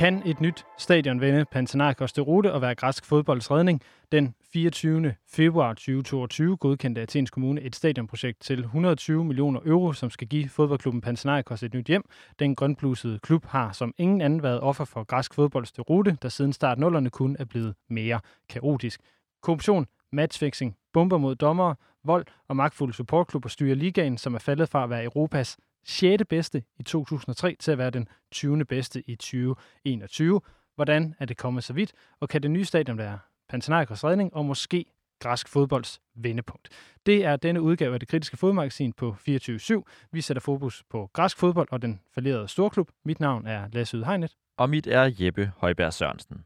Kan et nyt stadion vende Panathinaikos til rute og være græsk fodbolds redning? Den 24. februar 2022 godkendte Athens Kommune et stadionprojekt til 120 millioner euro, som skal give fodboldklubben Panathinaikos et nyt hjem. Den grønblusede klub har som ingen anden været offer for græsk fodbolds til rute, der siden start nullerne kun er blevet mere kaotisk. Korruption, matchfixing, bomber mod dommere, vold og magtfulde supportklubber styrer ligaen, som er faldet fra at være Europas 6. bedste i 2003 til at være den 20. bedste i 2021. Hvordan er det kommet så vidt, og kan det nye stadion være Panathinaikos redning og måske græsk fodbolds vendepunkt. Det er denne udgave af det kritiske fodmagasin på 24-7. Vi sætter fokus på græsk fodbold og den falderede storklub. Mit navn er Lasse Ydhegnet. Og mit er Jeppe Højberg Sørensen.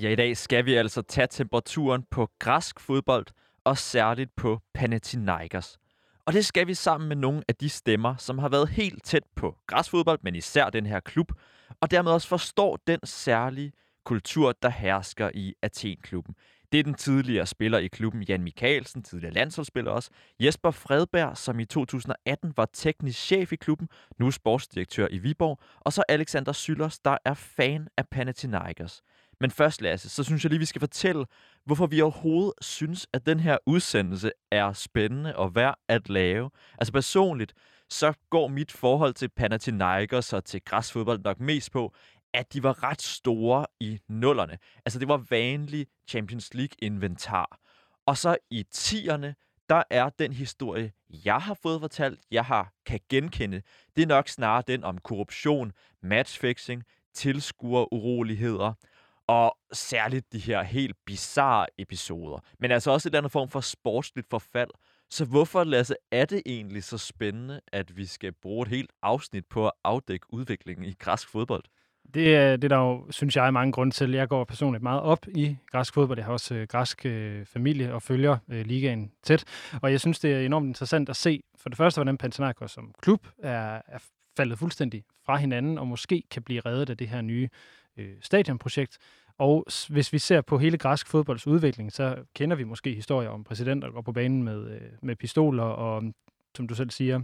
Ja, i dag skal vi altså tage temperaturen på græsk fodbold, og særligt på Panathinaikos. Og det skal vi sammen med nogle af de stemmer, som har været helt tæt på græsfodbold, men især den her klub, og dermed også forstår den særlige kultur, der hersker i Athen-klubben. Det er den tidligere spiller i klubben, Jan Mikkelsen, tidligere landsholdsspiller også, Jesper Fredberg, som i 2018 var teknisk chef i klubben, nu sportsdirektør i Viborg, og så Alexander Syllers, der er fan af Panathinaikos. Men først, Lasse, så synes jeg lige, vi skal fortælle, hvorfor vi overhovedet synes, at den her udsendelse er spændende og værd at lave. Altså personligt, så går mit forhold til Panathinaikos og til græsfodbold nok mest på, at de var ret store i nullerne. Altså det var vanlig Champions League-inventar. Og så i tierne, der er den historie, jeg har fået fortalt, jeg har kan genkende, det er nok snarere den om korruption, matchfixing, tilskuer uroligheder – og særligt de her helt bizarre episoder. Men altså også et andet form for sportsligt forfald. Så hvorfor, Lasse, er det egentlig så spændende, at vi skal bruge et helt afsnit på at afdække udviklingen i græsk fodbold? Det øh, er det, der jo, synes jeg, er mange grunde til. Jeg går personligt meget op i græsk fodbold. Jeg har også øh, græsk øh, familie og følger øh, ligaen tæt. Og jeg synes, det er enormt interessant at se, for det første, hvordan Panathinaikos som klub er, er faldet fuldstændig fra hinanden, og måske kan blive reddet af det her nye øh, stadionprojekt. Og hvis vi ser på hele græsk fodbolds udvikling, så kender vi måske historier om præsidenter, der går på banen med, øh, med pistoler og, som du selv siger,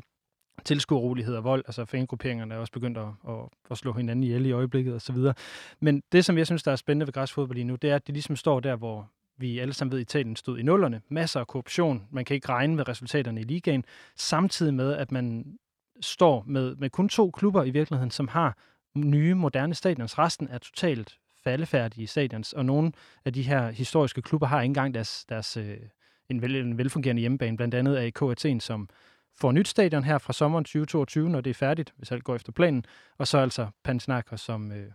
tilskuerolighed og vold. Altså fangrupperingerne er også begyndt at, at, at slå hinanden ihjel i øjeblikket osv. Men det, som jeg synes, der er spændende ved græsk fodbold lige nu, det er, at det ligesom står der, hvor vi alle sammen ved, at Italien stod i nullerne. Masser af korruption. Man kan ikke regne med resultaterne i ligaen. Samtidig med, at man står med, med kun to klubber i virkeligheden, som har nye, moderne stadions. Resten er totalt faldefærdige stadions, og nogle af de her historiske klubber har ikke engang deres, deres øh, en, vel, en velfungerende hjemmebane, blandt andet AK Athen, som får nyt stadion her fra sommeren 2022, når det er færdigt, hvis alt går efter planen, og så altså Panathinaikos, som øh,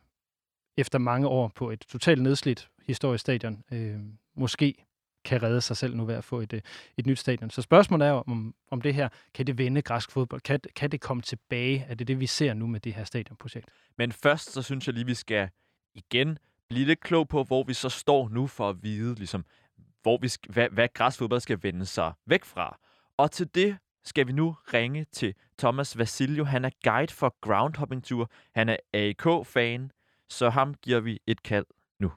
efter mange år på et totalt nedslidt historisk stadion, øh, måske kan redde sig selv nu ved at få et, øh, et nyt stadion. Så spørgsmålet er om, om det her, kan det vende græsk fodbold? Kan, kan det komme tilbage? Er det det, vi ser nu med det her stadionprojekt? Men først, så synes jeg lige, vi skal igen blive lidt klog på, hvor vi så står nu for at vide, ligesom, hvor vi skal, hvad, hvad græsfodbold skal vende sig væk fra. Og til det skal vi nu ringe til Thomas Vasiljo. Han er guide for Groundhopping Tour. Han er AIK-fan, så ham giver vi et kald nu.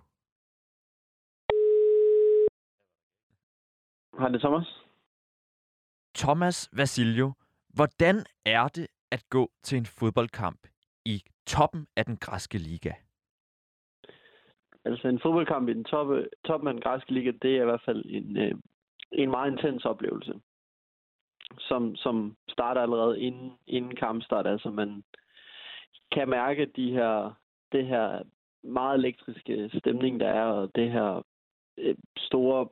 Hej, det Thomas. Thomas Vasilio, hvordan er det at gå til en fodboldkamp i toppen af den græske liga? Altså en fodboldkamp i den toppe, toppen af den græske liga, det er i hvert fald en, øh, en meget intens oplevelse, som, som starter allerede inden, inden kampstart. Altså man kan mærke de her, det her meget elektriske stemning, der er, og det her øh, store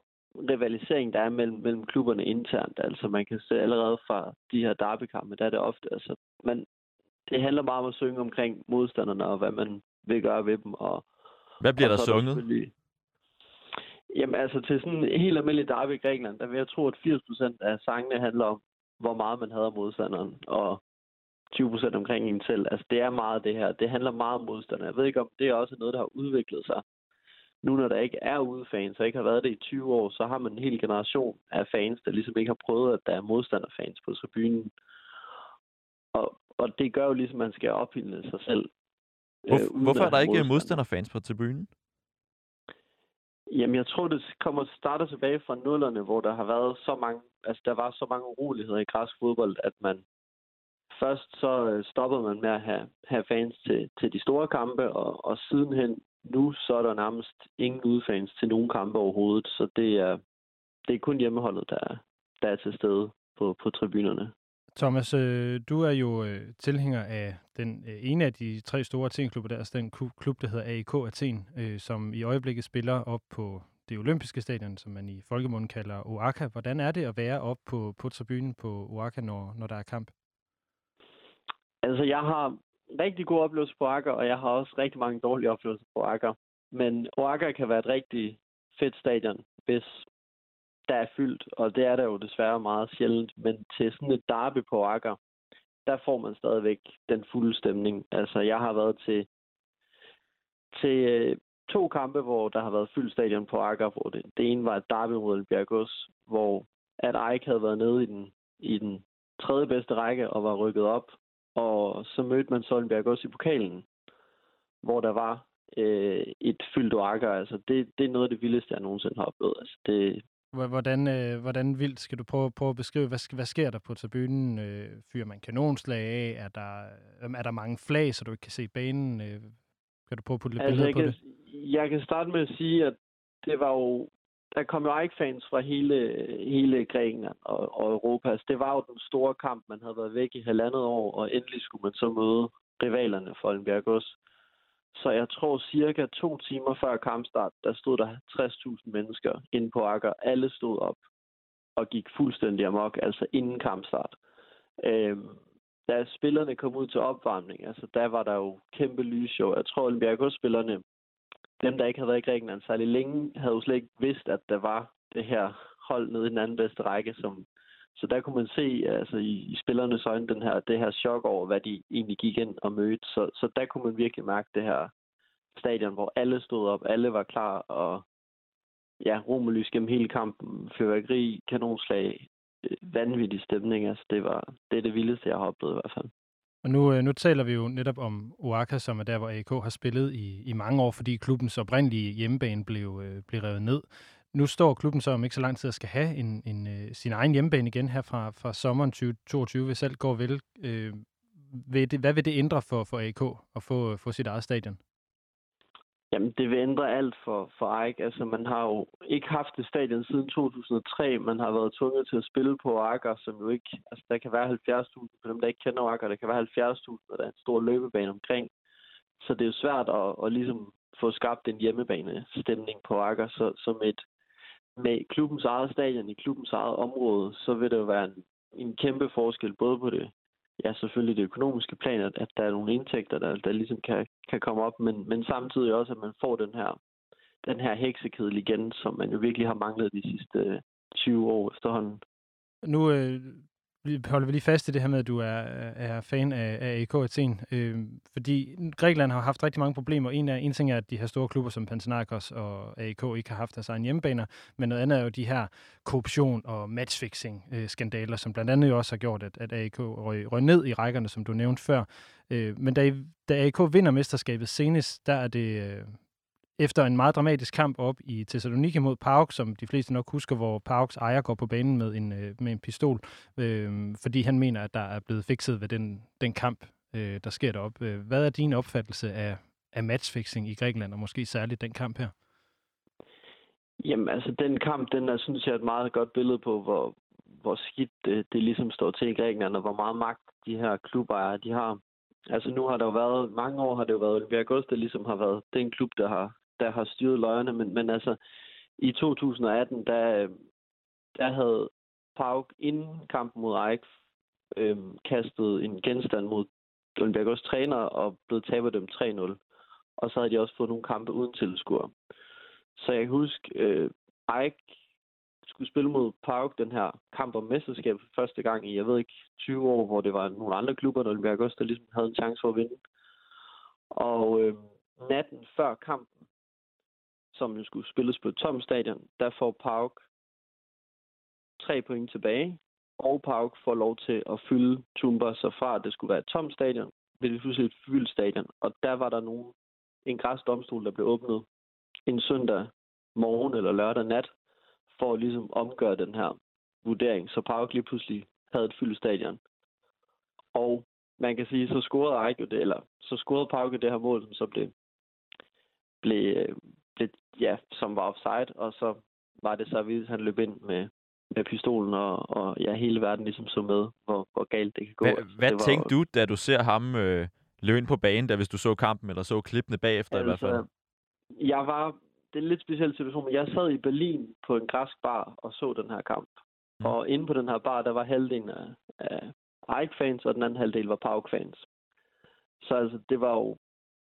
rivalisering, der er mellem, mellem klubberne internt. Altså man kan se allerede fra de her derbykampe, der er det ofte, altså man, det handler meget om at synge omkring modstanderne og hvad man vil gøre ved dem, og hvad bliver der sunget? Jamen altså til sådan en helt almindelig derby i Grækenland, der vil jeg tro, at 80% af sangene handler om, hvor meget man hader modstanderen, og 20% omkring en selv. Altså det er meget det her. Det handler meget om modstanderen. Jeg ved ikke, om det er også noget, der har udviklet sig. Nu når der ikke er udefans, og ikke har været det i 20 år, så har man en hel generation af fans, der ligesom ikke har prøvet, at der er modstanderfans på tribunen. Og, og det gør jo ligesom, at man skal opfylde sig selv hvor, øh, hvorfor er der ikke modstanderfans på tribunen? Jamen, jeg tror, det kommer starter tilbage fra nullerne, hvor der har været så mange, altså der var så mange uroligheder i græsk fodbold, at man først så øh, stoppede man med at have, have fans til, til de store kampe, og, og sidenhen nu, så er der nærmest ingen udfans til nogen kampe overhovedet, så det er, det er kun hjemmeholdet, der, der er til stede på, på tribunerne. Thomas, øh, du er jo øh, tilhænger af den øh, ene af de tre store Athen-klubber, der er altså den klub, der hedder AIK Athen, øh, som i øjeblikket spiller op på det olympiske stadion, som man i folkemunden kalder Oaka. Hvordan er det at være op på, på tribunen på Oaka, når, når der er kamp? Altså, jeg har rigtig gode oplevelser på Akker, og jeg har også rigtig mange dårlige oplevelser på Akker. Men Akker kan være et rigtig fedt stadion, hvis der er fyldt, og det er der jo desværre meget sjældent. Men til sådan et derby på Akker, der får man stadigvæk den fulde stemning. Altså, jeg har været til, til øh, to kampe, hvor der har været fyldt stadion på Akker, hvor det, det ene var et derby mod Bjergås, hvor at Eik havde været nede i den, i den tredje bedste række og var rykket op. Og så mødte man Solbjerg i pokalen, hvor der var øh, et fyldt Akker. Altså, det, det er noget af det vildeste, jeg nogensinde har oplevet. Altså, det, Hvordan, øh, hvordan vildt skal du prøve, prøve at beskrive, hvad, hvad sker der på tribunen? Øh, fyrer man kanonslag af? Er der, øh, er der mange flag, så du ikke kan se banen? Øh, kan du prøve at putte lidt altså, billeder på kan, det? Jeg kan starte med at sige, at det var jo der kom jo Ajax-fans fra hele, hele Grækenland og, og Europa. Altså, det var jo den store kamp, man havde været væk i halvandet år, og endelig skulle man så møde rivalerne for Olympiakos. Så jeg tror cirka to timer før kampstart, der stod der 60.000 mennesker inde på Akker. Alle stod op og gik fuldstændig amok, altså inden kampstart. Øhm, da spillerne kom ud til opvarmning, altså der var der jo kæmpe lysshow. Jeg tror, Olympiakos-spillerne, dem der ikke havde været i Grækenland særlig længe, havde jo slet ikke vidst, at der var det her hold nede i den anden bedste række, som så der kunne man se altså, i, i spillernes øjne den her, det her chok over, hvad de egentlig gik ind og mødte. Så, så der kunne man virkelig mærke det her stadion, hvor alle stod op, alle var klar, og ja, romerlys gennem hele kampen, fyrværkeri, kanonslag, øh, vanvittig stemning. Altså, det, var, det er det vildeste, jeg har oplevet i hvert fald. Og nu, øh, nu taler vi jo netop om Oaka, som er der, hvor AK har spillet i, i mange år, fordi klubbens oprindelige hjemmebane blev, øh, blev revet ned. Nu står klubben så om ikke så lang tid at skal have en, en, øh, sin egen hjemmebane igen her fra, fra sommeren 2022, hvis alt går vel. Øh, vil det, hvad vil det ændre for, for AK at få, øh, få sit eget stadion? Jamen, det vil ændre alt for, for AIK. Altså, man har jo ikke haft det stadion siden 2003. Man har været tvunget til at spille på Akker, som jo ikke... Altså, der kan være 70.000 for dem, der ikke kender Akker. Der kan være 70.000, og der er en stor løbebane omkring. Så det er jo svært at, at ligesom få skabt en hjemmebane stemning på Akker. Så, som et med klubbens eget stadion i klubbens eget område, så vil det jo være en, en kæmpe forskel, både på det, ja, selvfølgelig det økonomiske plan, at, at der er nogle indtægter, der, der ligesom kan, kan komme op, men, men samtidig også, at man får den her, den her heksekedel igen, som man jo virkelig har manglet de sidste øh, 20 år efterhånden. Nu øh, holder vi lige fast i det her med, at du er, er fan af, af AK Athen, øh, fordi Grækenland har haft rigtig mange problemer. En, af, en ting er, at de her store klubber som Panathinaikos og AK ikke har haft deres egen hjemmebaner, men noget andet er jo de her korruption og matchfixing-skandaler, som blandt andet jo også har gjort, at, at AK røg, røg ned i rækkerne, som du nævnte før. Øh, men da, da AK vinder mesterskabet senest, der er det... Øh, efter en meget dramatisk kamp op i Thessaloniki mod Pauk, som de fleste nok husker, hvor Pauks ejer går på banen med en, øh, med en pistol, øh, fordi han mener, at der er blevet fikset ved den, den kamp, øh, der sker derop. Øh, hvad er din opfattelse af, af matchfixing i Grækenland, og måske særligt den kamp her? Jamen, altså, den kamp, den er, synes jeg, et meget godt billede på, hvor, hvor skidt det, det ligesom står til i Grækenland, og hvor meget magt de her klubejere, de har. Altså, nu har der jo været, mange år har det jo været August der ligesom har været den klub, der har der har styret løjerne, men, men altså i 2018, der, øh, der havde Pauk inden kampen mod Ajax øh, kastet en genstand mod Olympiakos træner og blevet tabet dem 3-0. Og så havde de også fået nogle kampe uden tilskuer. Så jeg kan huske, øh, Eik skulle spille mod Pauk den her kamp om mesterskab for første gang i, jeg ved ikke, 20 år, hvor det var nogle andre klubber, der Olympiakos, der ligesom havde en chance for at vinde. Og øh, natten før kampen, som jo skulle spilles på et tomt stadion, der får Pauk tre point tilbage, og Pauk får lov til at fylde Tumba, så fra at det skulle være et tomt stadion, blev det pludselig et fyldt stadion. Og der var der nogen, en græsdomstol, der blev åbnet en søndag morgen eller lørdag nat, for ligesom at ligesom omgøre den her vurdering. Så Pauk lige pludselig havde et fyldt stadion. Og man kan sige, så scorede Ejk det, eller så scorede Park det her mål, som så blev, blev, øh, blev, ja, som var offside, og så var det så, at han løb ind med, med pistolen, og, og ja, hele verden ligesom så med, hvor, hvor galt det kan gå. Hva, altså, hvad det var, tænkte du, da du ser ham øh, løbe ind på banen, da hvis du så kampen, eller så klippene bagefter altså, i hvert fald? Altså, jeg var, det er en lidt speciel situation, men jeg sad i Berlin på en græsk bar og så den her kamp. Mm. Og inde på den her bar, der var halvdelen af, af Ike-fans, og den anden halvdel var Pauk-fans. Så altså, det var jo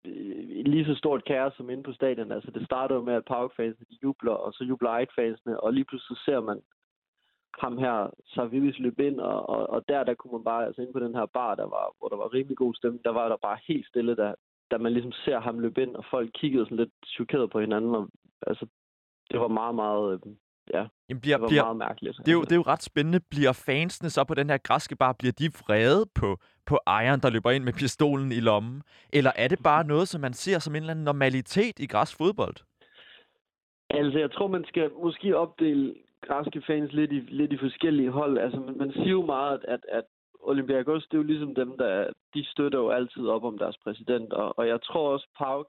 Øh, lige så stort kaos som inde på stadion. Altså, det startede med, at Pauk-fansene jubler, og så jubler Ike-fansene, og lige pludselig ser man ham her, Savivis løb ind, og, og, og der, der kunne man bare, altså inde på den her bar, der var, hvor der var rimelig god stemning, der var der bare helt stille, da, da man ligesom ser ham løbe ind, og folk kiggede sådan lidt chokeret på hinanden, og altså, det var meget, meget, øh, ja, Jamen bliver, det var bliver, meget mærkeligt. det, er jo, det er jo ret spændende. Bliver fansene så på den her græske bar, bliver de vrede på, på ejeren, der løber ind med pistolen i lommen? Eller er det bare noget, som man ser som en eller anden normalitet i græsk fodbold? Altså, jeg tror, man skal måske opdele græske fans lidt i, lidt i forskellige hold. Altså, man, man siger jo meget, at, at Olympiakos, det er jo ligesom dem, der de støtter jo altid op om deres præsident. Og, og jeg tror også, Pauk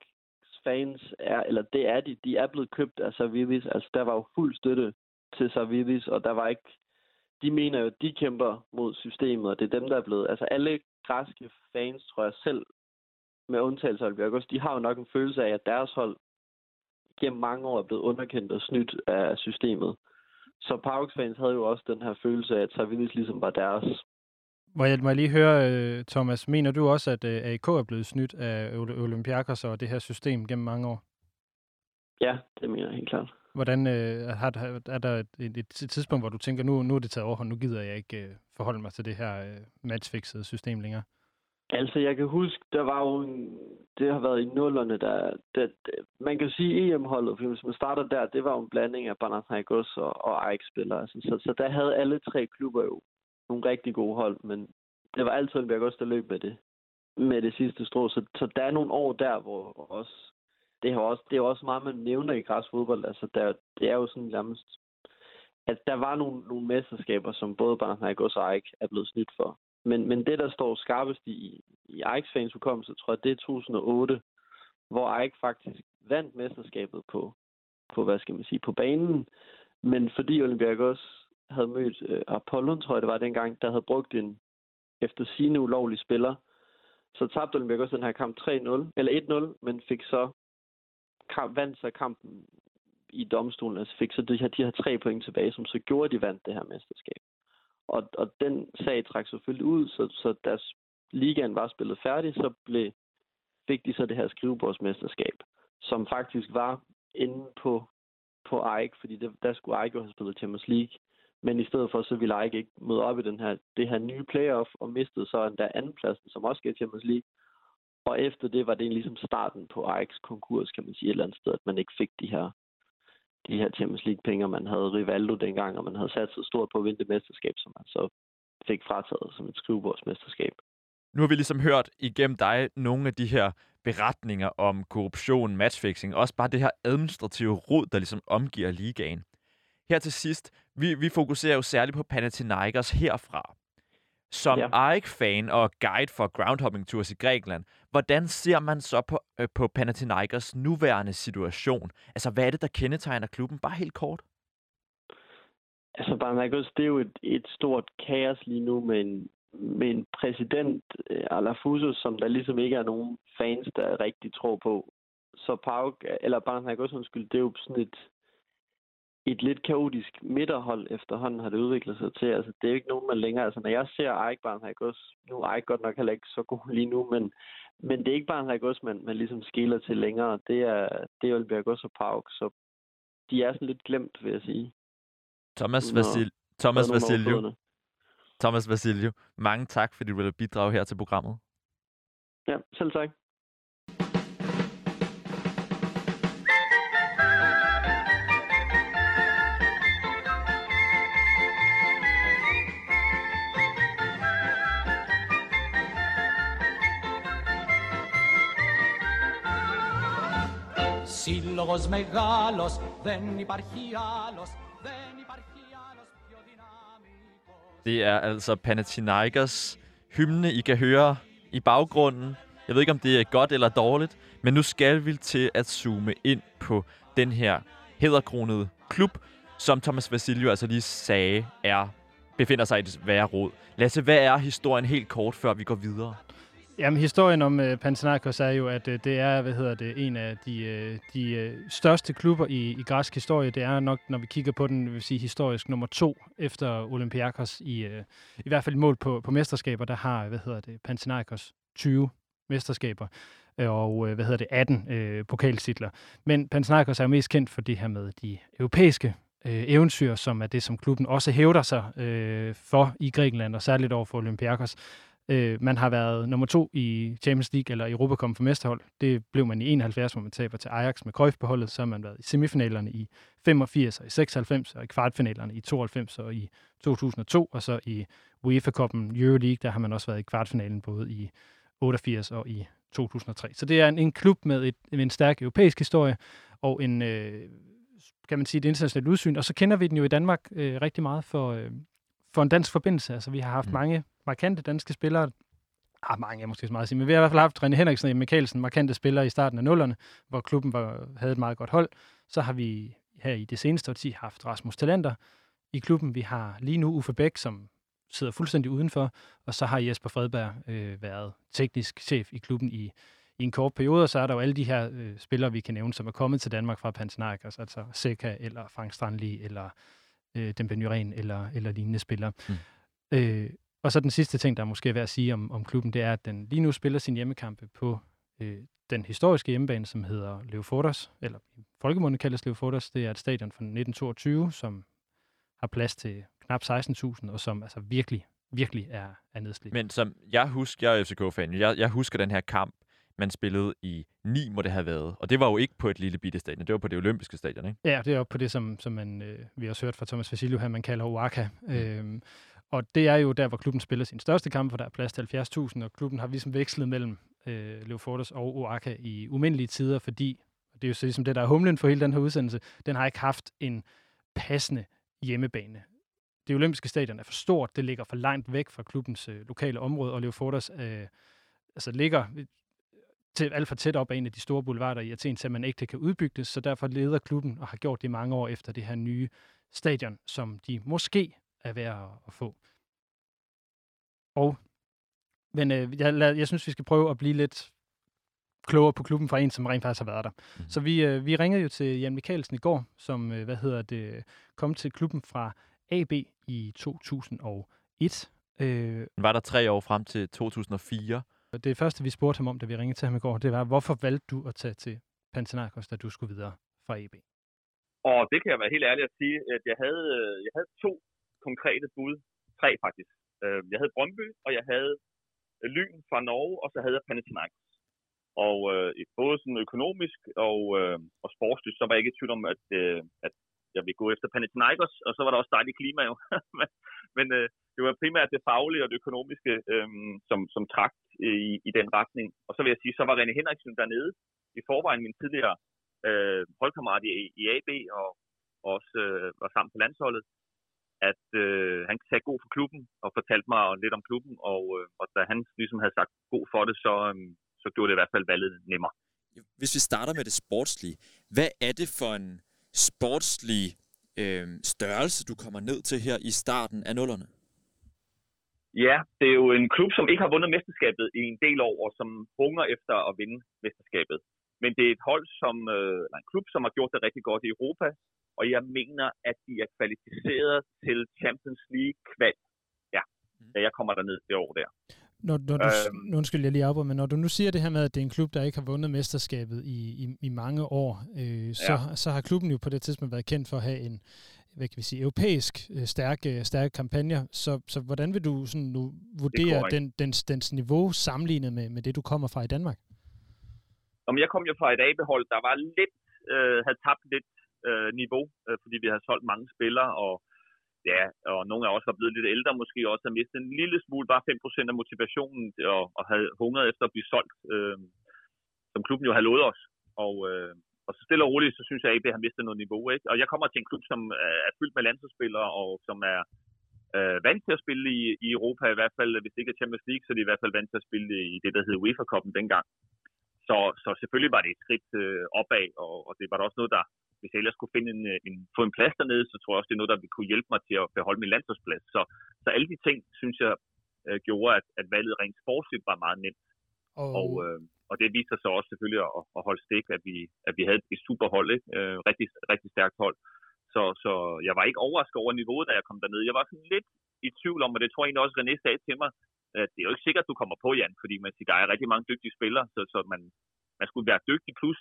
fans er, eller det er de, de er blevet købt af Savidis. Altså, der var jo fuld støtte til Savidis, og der var ikke... De mener jo, at de kæmper mod systemet, og det er dem, der er blevet... Altså, alle græske fans, tror jeg selv, med undtagelse af Olympiakos, de har jo nok en følelse af, at deres hold gennem mange år er blevet underkendt og snydt af systemet. Så Parks fans havde jo også den her følelse af, at Savidis ligesom var deres. Må jeg, må jeg lige høre, øh, Thomas, mener du også, at øh, AIK er blevet snydt af Olympiakos og det her system gennem mange år? Ja, det mener jeg helt klart. Hvordan øh, har, er der et, et, tidspunkt, hvor du tænker, nu, nu er det taget overhånd, nu gider jeg ikke øh, forholde mig til det her øh, matchfixede system længere? Altså, jeg kan huske, der var jo en, det har været i nullerne, der, der, man kan sige EM-holdet, for hvis man starter der, det var jo en blanding af Panathinaikos og, og Ajax-spillere. Altså, så, så der havde alle tre klubber jo nogle rigtig gode hold, men det var altid Olympiakos, der løb med det, med det sidste strå. Så, så der er nogle år der, hvor også, det har også, det er også meget, man nævner i græsfodbold. Altså, der, det er jo sådan nærmest, at der var nogle, nogle mesterskaber, som både Panathinaikos og Ajax er blevet snydt for. Men, men det, der står skarpest i, i Ajax-fans hukommelse, tror jeg, det er 2008, hvor Ajax faktisk vandt mesterskabet på, på, hvad skal man sige, på banen. Men fordi Olympiakos havde mødt øh, Apollon, tror jeg det var dengang, der havde brugt en efter sine ulovlige spiller, så tabte Olympiakos den her kamp 3-0, eller 1-0, men fik så kamp, vandt så kampen i domstolen, altså fik så de her, de her tre point tilbage, som så gjorde, at de vandt det her mesterskab. Og, og den sag trak selvfølgelig ud, så, så deres ligaen var spillet færdig, så blev, fik de så det her skrivebordsmesterskab, som faktisk var inde på, på AIK, fordi det, der skulle AIK jo have spillet Champions League. Men i stedet for, så ville AIK ikke møde op i den her, det her nye playoff, og mistede så endda andenpladsen, som også gav Champions League. Og efter det var det ligesom starten på Ajax konkurs, kan man sige et eller andet sted, at man ikke fik de her de her Champions League-penge, man havde Rivaldo dengang, og man havde sat så stort på at vinde det mesterskab, som man så fik frataget som et skrivebordsmesterskab. Nu har vi ligesom hørt igennem dig nogle af de her beretninger om korruption, matchfixing, også bare det her administrative rod, der ligesom omgiver ligaen. Her til sidst, vi, vi fokuserer jo særligt på Panathinaikos herfra. Som ja. AIK-fan og guide for groundhopping tours i Grækenland, hvordan ser man så på, øh, på Panathinaikos nuværende situation? Altså, hvad er det, der kendetegner klubben? Bare helt kort. Altså, Panathinaikos, det er jo et, et stort kaos lige nu med en, med en præsident, øh, Alafusos, som der ligesom ikke er nogen fans, der rigtig tror på. Så Pauk, eller Panathinaikos, undskyld, det er jo sådan et, et lidt kaotisk midterhold efterhånden har det udviklet sig til. Altså, det er jo ikke nogen, man længere... Altså, når jeg ser Eik Barnhagos, nu er Eik godt nok heller ikke så god lige nu, men, men det er ikke Barnhagos, man, man ligesom skiller til længere. Det er, det er Olympiakos og Pauk, så de er sådan lidt glemt, vil jeg sige. Thomas, Vasil Thomas Vasilju. Thomas Vasilju, mange tak, fordi du ville bidrage her til programmet. Ja, selv tak. σύλλογος μεγάλος, δεν υπάρχει άλλος, δεν υπάρχει άλλος πιο δυναμικός. Det er altså Panathinaikos hymne, I kan høre i baggrunden. Jeg ved ikke, om det er godt eller dårligt, men nu skal vi til at zoome ind på den her hæderkronede klub, som Thomas Vasilio altså lige sagde, er befinder sig i det svære råd. Lasse, hvad er historien helt kort, før vi går videre? Jamen, historien om øh, Panathinaikos er jo, at øh, det er, hvad hedder det, en af de, øh, de øh, største klubber i, i græsk historie. Det er nok, når vi kigger på den, vil sige historisk nummer to efter Olympiakos i, øh, i hvert fald mål på, på mesterskaber, der har, hvad hedder det, Panathinaikos 20 mesterskaber øh, og øh, hvad hedder det 18 øh, pokaltitler. Men Panathinaikos er jo mest kendt for det her med de europæiske øh, eventyr, som er det, som klubben også hævder sig øh, for i Grækenland, og særligt over for Olympiakos. Øh, man har været nummer to i Champions League eller Europa kom for mesterhold. Det blev man i 71, hvor man taber til Ajax med Cruyff på holdet. Så har man været i semifinalerne i 85 og i 96 og i kvartfinalerne i 92 og i 2002. Og så i UEFA-koppen Euroleague, der har man også været i kvartfinalen både i 88 og i 2003. Så det er en, en klub med, et, med en stærk europæisk historie og en, øh, kan man sige, et internationalt udsyn. Og så kender vi den jo i Danmark øh, rigtig meget for, øh, for en dansk forbindelse. Altså, vi har haft mm. mange markante danske spillere. Ah, mange er måske så meget at sige, men vi har i hvert fald haft René Henriksen og Mikkelsen, markante spillere i starten af nullerne, hvor klubben var, havde et meget godt hold. Så har vi her i det seneste årti haft Rasmus Talenter i klubben. Vi har lige nu Uffe Bæk, som sidder fuldstændig udenfor, og så har Jesper Fredberg øh, været teknisk chef i klubben i, i en kort periode, og så er der jo alle de her øh, spillere, vi kan nævne, som er kommet til Danmark fra Panathinaikos, altså Seca eller Frank Strandli eller øh, Dembe Nyren eller, eller lignende spillere. Mm. Øh, og så den sidste ting, der er måske er værd at sige om, om klubben, det er, at den lige nu spiller sin hjemmekampe på øh, den historiske hjemmebane, som hedder Leofordos, eller i folkemunde kaldes Leofordos. Det er et stadion fra 1922, som har plads til knap 16.000, og som altså virkelig, virkelig er, er nedslidt. Men som jeg husker, jeg er FCK-fan, jeg, jeg husker den her kamp, man spillede i 9, må det have været. Og det var jo ikke på et lille bitte stadion, det var på det olympiske stadion, ikke? Ja, det er jo på det, som, som man, øh, vi har hørt fra Thomas Vasilio her, man kalder Oaka. Mm. Og det er jo der, hvor klubben spiller sin største kamp, for der er plads til 70.000, og klubben har ligesom vekslet mellem øh, Leofortes og Oaka i umindelige tider, fordi, og det er jo så ligesom det, der er humlen for hele den her udsendelse, den har ikke haft en passende hjemmebane. Det olympiske stadion er for stort, det ligger for langt væk fra klubbens øh, lokale område, og Leofortes øh, altså ligger øh, til, alt for tæt op af en af de store boulevarder i Athen, til at man ikke kan udbygge det, så derfor leder klubben og har gjort det mange år efter det her nye stadion, som de måske er værd at, få. Og, men øh, jeg, lad, jeg synes, vi skal prøve at blive lidt klogere på klubben fra en, som rent faktisk har været der. Mm. Så vi, øh, vi ringede jo til Jan Mikkelsen i går, som øh, hvad hedder det, kom til klubben fra AB i 2001. Øh, var der tre år frem til 2004. Det første, vi spurgte ham om, da vi ringede til ham i går, det var, hvorfor valgte du at tage til Panathinaikos, da du skulle videre fra AB? Og det kan jeg være helt ærlig at sige, at jeg havde, øh, jeg havde to konkrete bud. Tre faktisk. Øh, jeg havde Brøndby, og jeg havde øh, Lyn fra Norge, og så havde jeg Panathinaikos. Og øh, både sådan økonomisk og, øh, og sportsligt, så var jeg ikke i tvivl om, at, øh, at jeg ville gå efter Panathinaikos, og så var der også dejligt klima jo. men men øh, det var primært det faglige og det økonomiske, øh, som, som trak i, i den retning. Og så vil jeg sige, så var René Henriksen dernede i forvejen min tidligere øh, holdkammerat i, i AB, og også øh, var sammen på landsholdet, at øh, han sagde god for klubben, og fortalte mig lidt om klubben, og, øh, og da han ligesom havde sagt god for det, så, øh, så gjorde det i hvert fald valget nemmere. Hvis vi starter med det sportslige, hvad er det for en sportslig øh, størrelse, du kommer ned til her i starten af nullerne? Ja, det er jo en klub, som ikke har vundet mesterskabet i en del år, og som hunger efter at vinde mesterskabet. Men det er et hold, som, øh, eller en klub, som har gjort det rigtig godt i Europa, og jeg mener, at de er kvalificeret til Champions League kval. Ja, mm. da jeg kommer derned det år der. Når, når du, øhm, nu skal jeg lige afbryde, men når du nu siger det her med, at det er en klub, der ikke har vundet mesterskabet i, i, i mange år, øh, så, ja. så har klubben jo på det tidspunkt været kendt for at have en, hvad kan vi sige, europæisk øh, stærke, stærke kampagne. Så, så hvordan vil du sådan nu vurdere den, dens, dens niveau sammenlignet med, med det, du kommer fra i Danmark? Om jeg kom jo fra et AB-hold, der var lidt, øh, havde tabt lidt øh, niveau, øh, fordi vi har solgt mange spillere, og ja, og nogle af os var blevet lidt ældre, måske også har mistet en lille smule, bare 5% af motivationen, og, og havde hungret efter at blive solgt, øh, som klubben jo havde lovet os. Og, øh, og så stille og roligt, så synes jeg, at AB har mistet noget niveau. Ikke? Og jeg kommer til en klub, som er fyldt med landsholdsspillere, og som er øh, vant til at spille i, i Europa, i hvert fald, hvis det ikke er Champions League, så er de i hvert fald vant til at spille i det, der hedder UEFA-koppen dengang. Så, så selvfølgelig var det et skridt øh, opad, og, og det var da også noget, der, hvis jeg ellers skulle finde en, en, få en plads dernede, så tror jeg også, det er noget, der ville kunne hjælpe mig til at beholde min landsholdsplads. Så, så alle de ting, synes jeg, øh, gjorde, at, at valget rent sportsligt var meget nemt. Og, Og, øh, og det viser sig også selvfølgelig at, at holde stik, at vi, at vi havde et super hold, ikke? Øh, rigtig, rigtig stærkt hold. Så, så jeg var ikke overrasket over niveauet, da jeg kom derned. Jeg var sådan lidt i tvivl om, og det tror jeg egentlig også, René sagde til mig, at det er jo ikke sikkert, at du kommer på, Jan, fordi man siger, der er rigtig mange dygtige spillere, så, så man, man skulle være dygtig. Plus,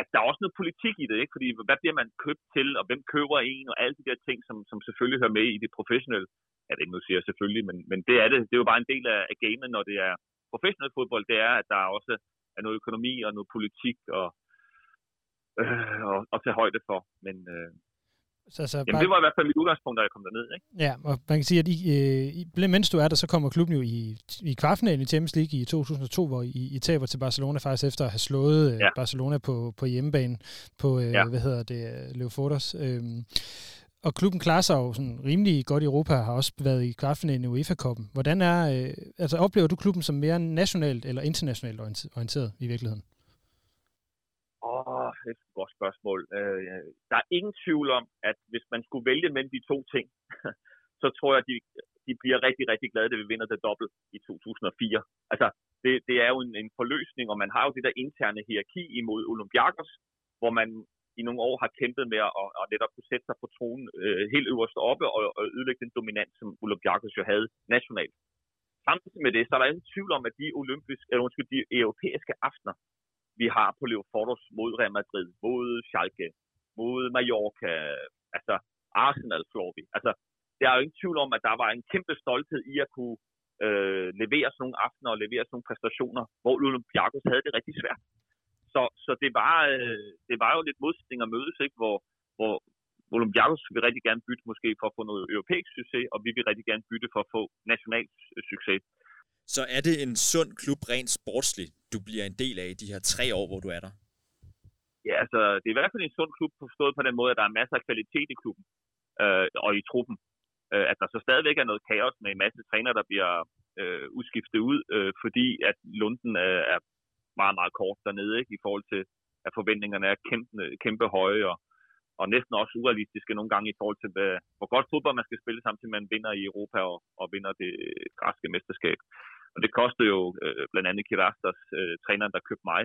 at der er også noget politik i det, ikke? Fordi hvad bliver man købt til, og hvem køber en, og alle de der ting, som, som selvfølgelig hører med i det professionelle. Ja, det nu siger jeg selvfølgelig, men, men det er det. Det er jo bare en del af, af gamet, når det er professionel fodbold. Det er, at der også er noget økonomi og noget politik og, øh, og, og tage højde for. Men øh, så, så jamen, det var i hvert fald mit udgangspunkt, da jeg kom derned. Ikke? Ja, og man kan sige, at I, øh, mens du er der, så kommer klubben jo i, i kvartfinalen i Champions League i 2002, hvor I, I taber til Barcelona faktisk efter at have slået øh, Ja. Barcelona på, på hjemmebane på, øh, Ja. hvad hedder det, Leofordos. Øhm, og klubben klarer sig jo sådan rimelig godt i Europa, har også været i kvartfinalen i UEFA-koppen. Hvordan er, øh, altså oplever du klubben som mere nationalt eller internationalt orient- orienteret i virkeligheden? Åh, det er et godt spørgsmål. Øh, der er ingen tvivl om, at hvis man skulle vælge mellem de to ting, så tror jeg, at de, de bliver rigtig, rigtig glade, da vi vinder det dobbelt i 2004. Altså, det, det er jo en, en forløsning, og man har jo det der interne hierarki imod Olympiakos, hvor man i nogle år har kæmpet med at, at netop kunne sætte sig på tronen øh, helt øverst oppe og, og ødelægge den dominans, som Olympiakos jo havde nationalt. Samtidig med det, så er der ingen tvivl om, at de, olympiske, eller undskyld, de europæiske aftener, vi har på Leofordos mod Real Madrid, mod Schalke, mod Mallorca, altså Arsenal slår vi. Altså, der er jo ingen tvivl om, at der var en kæmpe stolthed i at kunne øh, levere sådan nogle aftener og levere sådan nogle præstationer, hvor Olympiakos havde det rigtig svært. Så, så det, var, øh, det var jo lidt modsætning at mødes, ikke? Hvor, hvor Olympiakos vil rigtig gerne bytte måske for at få noget europæisk succes, og vi vil rigtig gerne bytte for at få national succes. Så er det en sund klub rent sportsligt, du bliver en del af i de her tre år, hvor du er der? Ja, altså, det er i hvert fald en sund klub, forstået på den måde, at der er masser af kvalitet i klubben øh, og i truppen. Øh, at der så stadigvæk er noget kaos med en masse træner, der bliver øh, udskiftet ud, øh, fordi at Lunden er, er meget, meget kort dernede, ikke? i forhold til, at forventningerne er kæmpe, kæmpe høje, og, og næsten også urealistiske nogle gange i forhold til, hvad, hvor godt fodbold man skal spille, samtidig man vinder i Europa og, og vinder det græske mesterskab. Og det kostede jo øh, blandt andet Kirastas, øh, træneren, der købte mig,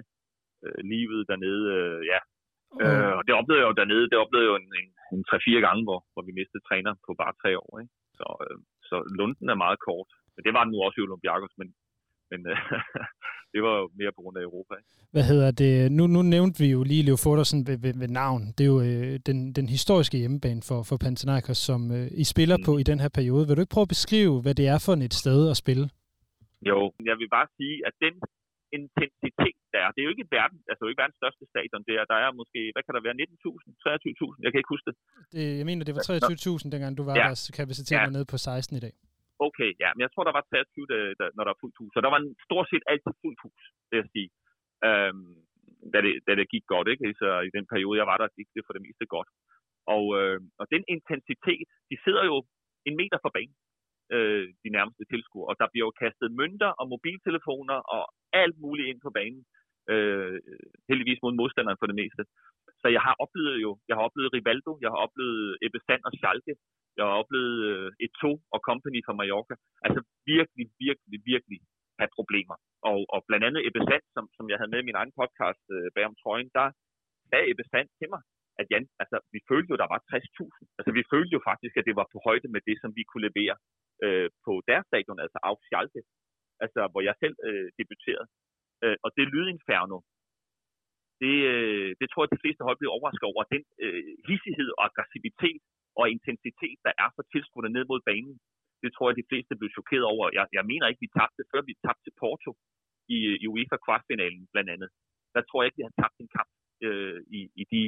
øh, livet dernede, øh, ja. Øh, og det oplevede jeg jo dernede, det oplevede jeg jo en, en, en 3-4 gange, hvor, hvor vi mistede træner på bare tre år. Ikke? Så, øh, så Lunden er meget kort. Men det var den nu også i Olympiakos, men, men øh, det var jo mere på grund af Europa. Ikke? Hvad hedder det? Nu, nu nævnte vi jo lige Leo Fordersen ved, ved, ved navn. Det er jo øh, den, den historiske hjemmebane for, for Panathinaikos, som øh, I spiller Mm. på i den her periode. Vil du ikke prøve at beskrive, hvad det er for et sted at spille? Jo, jeg vil bare sige, at den intensitet, der er, det er jo ikke verden, altså ikke verdens største stadion, det er, der er måske, hvad kan der være, 19.000, 23.000, jeg kan ikke huske det. Det, jeg mener, det var 23.000, dengang du var Ja. der. Kapaciteten Ja. nede på 16 i dag. Okay, ja, men jeg tror, der var 23, da, da, når der er fuldt hus. Så der var en, stort set altid fuldt hus, det jeg sige. Øhm, da, det, da det gik godt, ikke? Så i den periode, jeg var der, gik det for det meste godt. Og, øh, og den intensitet, de sidder jo en meter fra banen, øh, de nærmeste tilskuere, og der bliver jo kastet mønter og mobiltelefoner og alt muligt ind på banen. Øh, heldigvis mod modstanderen for det meste. Så jeg har oplevet jo, jeg har oplevet Rivaldo, jeg har oplevet Ebbe Sand og Schalke, jeg har oplevet øh, Eto og Company fra Mallorca. Altså virkelig, virkelig, virkelig have problemer. Og, og blandt andet Ebbe Sand, som, som jeg havde med i min egen podcast øh, bag om trøjen, der sagde Ebbe Sand til mig, at Jan, altså, vi følte jo, der var 60.000. Altså, vi følte jo faktisk, at det var på højde med det, som vi kunne levere øh, på deres stadion, altså Auf Schalke, altså, hvor jeg selv øh, debuterede. Øh, og det lydinferno, det, øh, det tror jeg, de fleste hold bliver overrasket over. Den øh, hissighed og aggressivitet og intensitet, der er for tilskuerne ned mod banen, det tror jeg, de fleste blev chokeret over. Jeg, jeg mener ikke, vi tabte, før vi tabte til Porto i, i UEFA kvartfinalen blandt andet. Der tror jeg ikke, vi har tabt en kamp øh, i, i de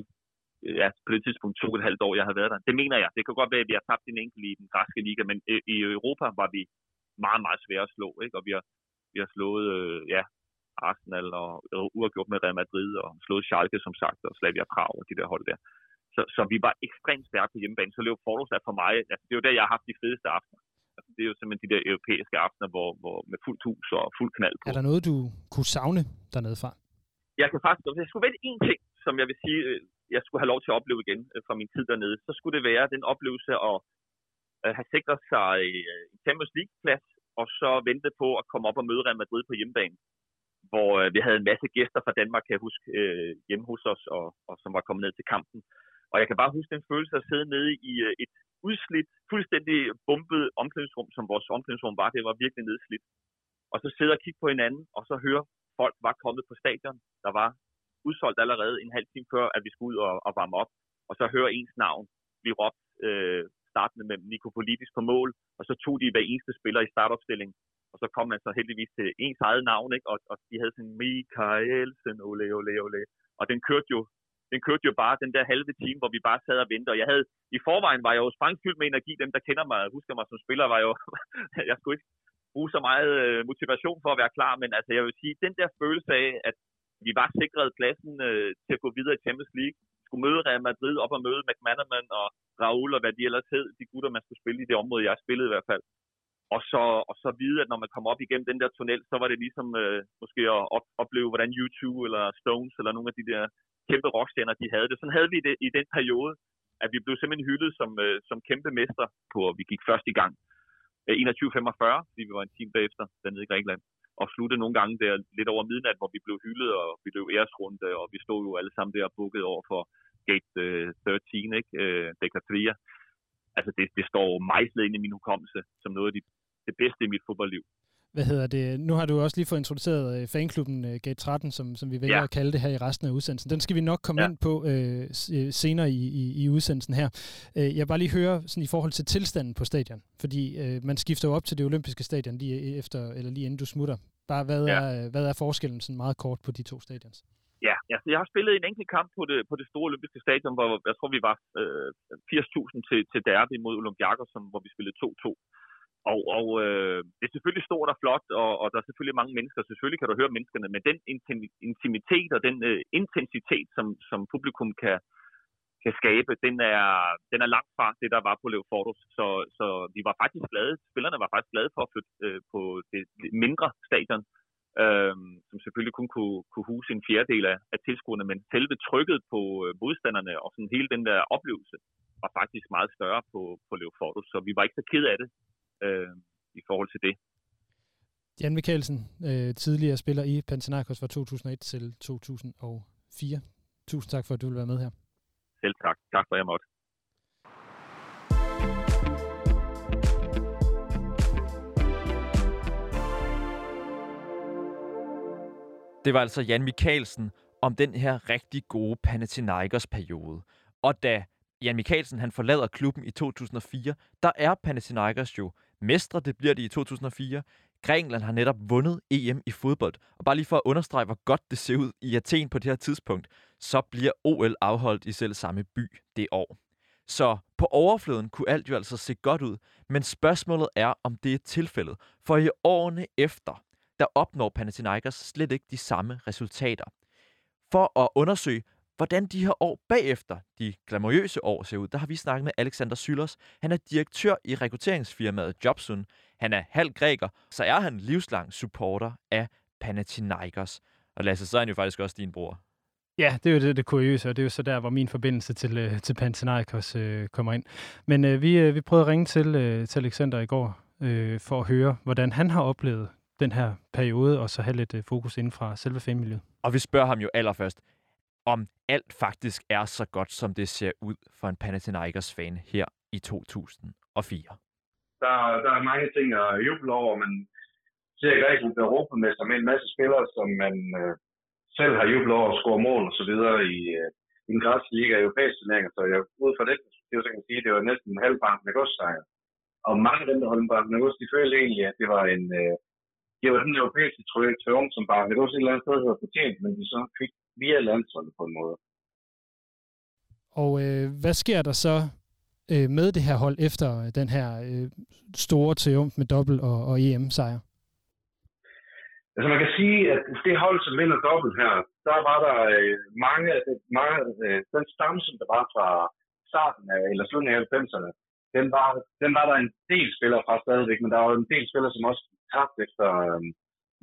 ja, på det tidspunkt to og et halvt år, jeg har været der. Det mener jeg. Det kan godt være, at vi har tabt en enkelt i den græske liga, men øh, i Europa var vi meget, meget svære at slå, ikke? og vi har, vi har slået, øh, ja, Arsenal og, uafgjort med Real Madrid og slået Schalke, som sagt, og Slavia Prag og de der hold der. Så, så vi var ekstremt stærke på hjemmebane. Så Leo Fordos er for mig, altså, det er jo der, jeg har haft de fedeste aftener. Altså, det er jo simpelthen de der europæiske aftener, hvor, hvor med fuldt hus og fuld knald på. Er der noget, du kunne savne dernede fra? Jeg kan faktisk, jeg skulle vælge én ting, som jeg vil sige, øh, jeg skulle have lov til at opleve igen øh, fra min tid dernede, så skulle det være den oplevelse at øh, have sikret sig øh, en Champions League-plads, og så vente på at komme op og møde Real Madrid på hjemmebane hvor øh, vi havde en masse gæster fra Danmark, kan jeg huske, øh, hjemme hos os, og, og som var kommet ned til kampen. Og jeg kan bare huske den følelse at sidde nede i øh, et udslidt, fuldstændig bumpet omklædningsrum, som vores omklædningsrum var. Det var virkelig nedslidt. Og så sidde og kigge på hinanden, og så høre, folk var kommet på stadion. Der var udsolgt allerede en halv time før, at vi skulle ud og, og varme op. Og så høre ens navn blive råbt, øh, startende med Nikopolitis på mål, og så tog de hver eneste spiller i startopstilling og så kom man så heldigvis til ens eget navn, ikke? Og, og de havde sådan Mikaelsen, ole, ole, ole. Og den kørte jo den kørte jo bare den der halve time, hvor vi bare sad og ventede. Og jeg havde, i forvejen var jeg jo sprængfyldt med energi. Dem, der kender mig, husker mig som spiller, var jo, jeg skulle ikke bruge så meget øh, motivation for at være klar. Men altså, jeg vil sige, den der følelse af, at vi var sikret pladsen øh, til at gå videre i Champions League, skulle møde Real Madrid op og møde McManaman og Raul og hvad de ellers hed, de gutter, man skulle spille i det område, jeg spillede i hvert fald. Og så, og så vide, at når man kom op igennem den der tunnel, så var det ligesom øh, måske at op, opleve, hvordan YouTube eller Stones eller nogle af de der kæmpe rockstjerner, de havde det. Sådan havde vi det i den periode, at vi blev simpelthen hyldet som, øh, som kæmpe mester på, vi gik først i gang. Øh, 21.45, fordi vi var en time bagefter dernede i Grækenland. Og sluttede nogle gange der lidt over midnat, hvor vi blev hyldet, og vi blev æresrunde, og vi stod jo alle sammen der og bukket over for gate øh, 13, ikke? Øh, Dekatria altså det, det står mejslet ind i min hukommelse som noget af de, det bedste i mit fodboldliv. Hvad hedder det? Nu har du også lige fået introduceret øh, fanklubben uh, Gate 13, som, som vi vælger ja. at kalde det her i resten af udsendelsen. Den skal vi nok komme ja. ind på uh, senere i, i, i udsendelsen her. Uh, jeg vil bare lige høre sådan i forhold til tilstanden på stadion, fordi uh, man skifter jo op til det olympiske stadion lige efter eller lige inden du smutter. Bare hvad, ja. er, hvad er forskellen sådan meget kort på de to stadions? Ja, altså jeg har spillet en enkelt kamp på det, på det store olympiske stadion, hvor jeg tror, vi var øh, 80.000 til, til derby mod Olympiakos, hvor vi spillede 2-2. Og, og øh, det er selvfølgelig stort og flot, og, og der er selvfølgelig mange mennesker. Selvfølgelig kan du høre menneskerne, men den intimitet og den øh, intensitet, som, som publikum kan, kan skabe, den er, den er langt fra det, der var på Leofortus. Så, så vi var faktisk glade, spillerne var faktisk glade for at flytte øh, på det mindre stadion, øh, som selvfølgelig kun kunne, kunne huse en fjerdedel af, af tilskuerne, men selve trykket på øh, modstanderne og sådan hele den der oplevelse var faktisk meget større på, på Leofortus, så vi var ikke så ked af det øh, i forhold til det. Jan Mikkelsen, øh, tidligere spiller i Panathinaikos fra 2001 til 2004. Tusind tak for, at du vil være med her. Selv tak. Tak for, at jeg måtte. Det var altså Jan Mikkelsen om den her rigtig gode Panathinaikos periode. Og da Jan Mikkelsen han forlader klubben i 2004, der er Panathinaikos jo mestre, det bliver de i 2004. Grækenland har netop vundet EM i fodbold. Og bare lige for at understrege, hvor godt det ser ud i Athen på det her tidspunkt, så bliver OL afholdt i selv samme by det år. Så på overfladen kunne alt jo altså se godt ud, men spørgsmålet er, om det er tilfældet. For i årene efter, der opnår Panathinaikos slet ikke de samme resultater. For at undersøge, hvordan de her år bagefter, de glamourøse år, ser ud, der har vi snakket med Alexander Sylos. Han er direktør i rekrutteringsfirmaet Jobsun. Han er halv græker, så er han livslang supporter af Panathinaikos. Og Lasse, så er han jo faktisk også din bror. Ja, det er jo det, det kuriøse, og det er jo så der, hvor min forbindelse til, øh, til Panathinaikos øh, kommer ind. Men øh, vi, øh, vi prøvede at ringe til, øh, til Alexander i går, øh, for at høre, hvordan han har oplevet den her periode, og så have lidt øh, fokus inden fra selve fanmiljøet. Og vi spørger ham jo allerførst, om alt faktisk er så godt, som det ser ud for en Panathinaikos-fan her i 2004. Der, der er mange ting at juble over, men ser Grækenland bliver europamester med en masse spillere, som man øh, selv har jublet over at score mål og så videre i, øh, i den græske liga og europæiske turneringer. Så jeg, ud fra det, det er så kan sige, det var næsten en halv af godssejr. Og mange af dem, der holdt parten af de følte egentlig, at det var en, øh, det var den europæiske triumf, som bare det var et eller andet sted, der var fortjent, men de så fik via landsholdet på en måde. Og øh, hvad sker der så øh, med det her hold efter den her øh, store triumf med dobbelt og, og EM-sejr? Altså man kan sige, at det hold, som vinder dobbelt her, der var der øh, mange, mange øh, den stamme, som der var fra starten af, eller slutningen af 90'erne, den var, den var der en del spillere fra stadigvæk, men der var en del spillere, som også tabt efter, øh,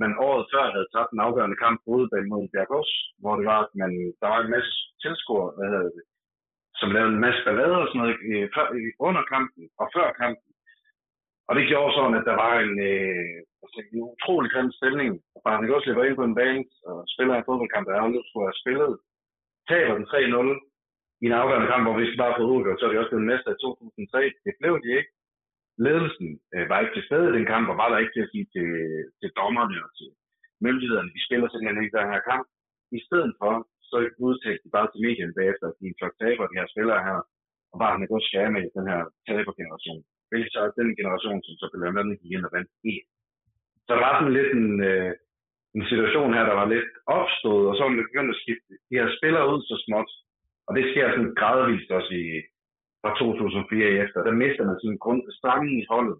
man året før havde tabt en afgørende kamp på udebane mod Bjergås, hvor det var, at man, der var en masse tilskuere, hvad hedder det, som lavede en masse ballader og sådan noget i, før, under kampen og før kampen. Og det gjorde sådan, at der var en, øh, altså en utrolig grim stemning. Og bare han også løber ind på en bane og spiller en fodboldkamp, der er nu skulle have spillet. Taber den 3-0 i en afgørende kamp, hvor vi skal bare få udgjort, så er det også blevet mester i 2003. Det blev de ikke. Ledelsen øh, var ikke til stede i den kamp, og var der ikke til at sige til, til dommerne og til myndighederne, vi spiller simpelthen ikke den her kamp. I stedet for, så udtalte de bare til medierne bagefter, at de er flok taber, de her spillere her, og bare med er gået skære med den her tabergeneration. Hvilket så er den generation, som så blev andet gik ind og vandt E. Så der var sådan lidt en, øh, en situation her, der var lidt opstået, og så var man begyndt at skifte de her spillere ud så småt. Og det sker sådan gradvist også i, fra 2004 efter. Der mister man sådan grund strammen i holdet.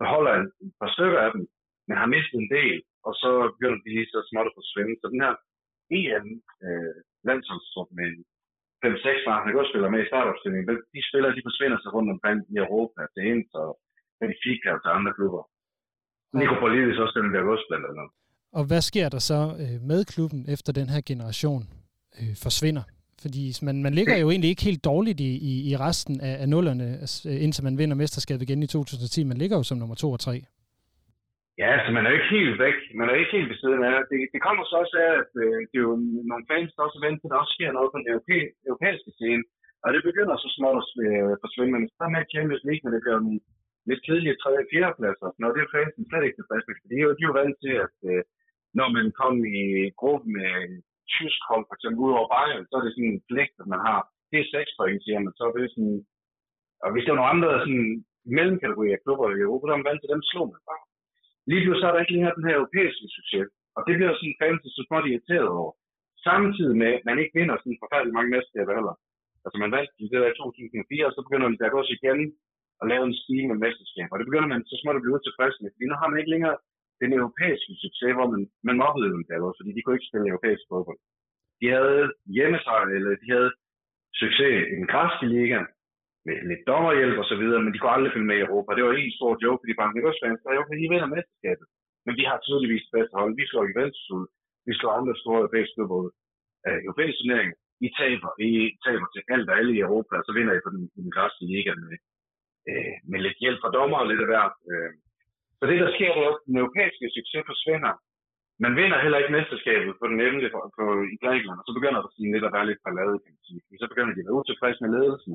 Der holder en, et par stykker af dem, men har mistet en del, og så begynder de lige så småt at forsvinde. Så den her EM øh, landsholdstrup med 5-6 var, han også spiller med i startopstillingen, de spillere, de forsvinder sig rundt omkring i Europa, til Inter og Benfica og til andre klubber. Nikopolidis også den der også blandt andet. Og hvad sker der så øh, med klubben, efter den her generation øh, forsvinder? Fordi man, man ligger jo egentlig ikke helt dårligt i, i, i resten af, af nullerne, øh, indtil man vinder mesterskabet igen i 2010. Man ligger jo som nummer 2 og 3. Ja, så man er jo ikke helt væk. Man er ikke helt ved siden af. Det, det kommer så også af, at øh, det er jo nogle fans, der også venter, at der også sker noget på den europæ- europæiske scene. Og det begynder så småt at øh, forsvinde. Men så med Champions League, men det bliver nogle lidt kedelige 3. og 4. pladser. Når det er fansen slet ikke tilfreds med. De er jo, de er jo vant til, at øh, når man kom i gruppen med tysk hold, for eksempel ud over Bayern, så er det sådan en pligt, at man har. Det er seks point, siger man. Så er det sådan, og hvis der er nogle andre sådan, mellemkategorier klubber i Europa, så man valgt til dem, slår man bare. Lige nu så er der ikke længere den her europæiske succes. Og det bliver sådan fans så småt irriteret over. Samtidig med, at man ikke vinder sådan forfærdelig mange mesterskaber heller. Altså man vandt det der i 2004, og så begynder man der også igen at lave en stige med mesterskaber. Og det begynder man så småt at blive tilfreds med, fordi nu har man ikke længere den europæiske succes, hvor man, man mobbede dem der fordi de kunne ikke spille europæisk fodbold. De havde hjemmesejr, eller de havde succes i den græske liga, med lidt dommerhjælp og så videre, men de kunne aldrig følge med i Europa. Det var en stor joke, fordi bare ikke også fandt, der jo, de vinder mesterskabet. Men vi har tydeligvis det bedste hold. Vi slår Juventus ud. Vi slår andre store europæiske klubber ud. Uh, turnering. I taber. I taber til alt og alle i Europa, og så vinder I på den, den græske liga med, øh, med lidt hjælp fra dommer og lidt af hvert. Øh, så det, der sker, det er, at den europæiske succes forsvinder. Man vinder heller ikke mesterskabet på den emne på, på, i Grækenland, og så begynder der sådan lidt at være lidt ballade, kan man sige. Så begynder de at være utilfredse med ledelsen,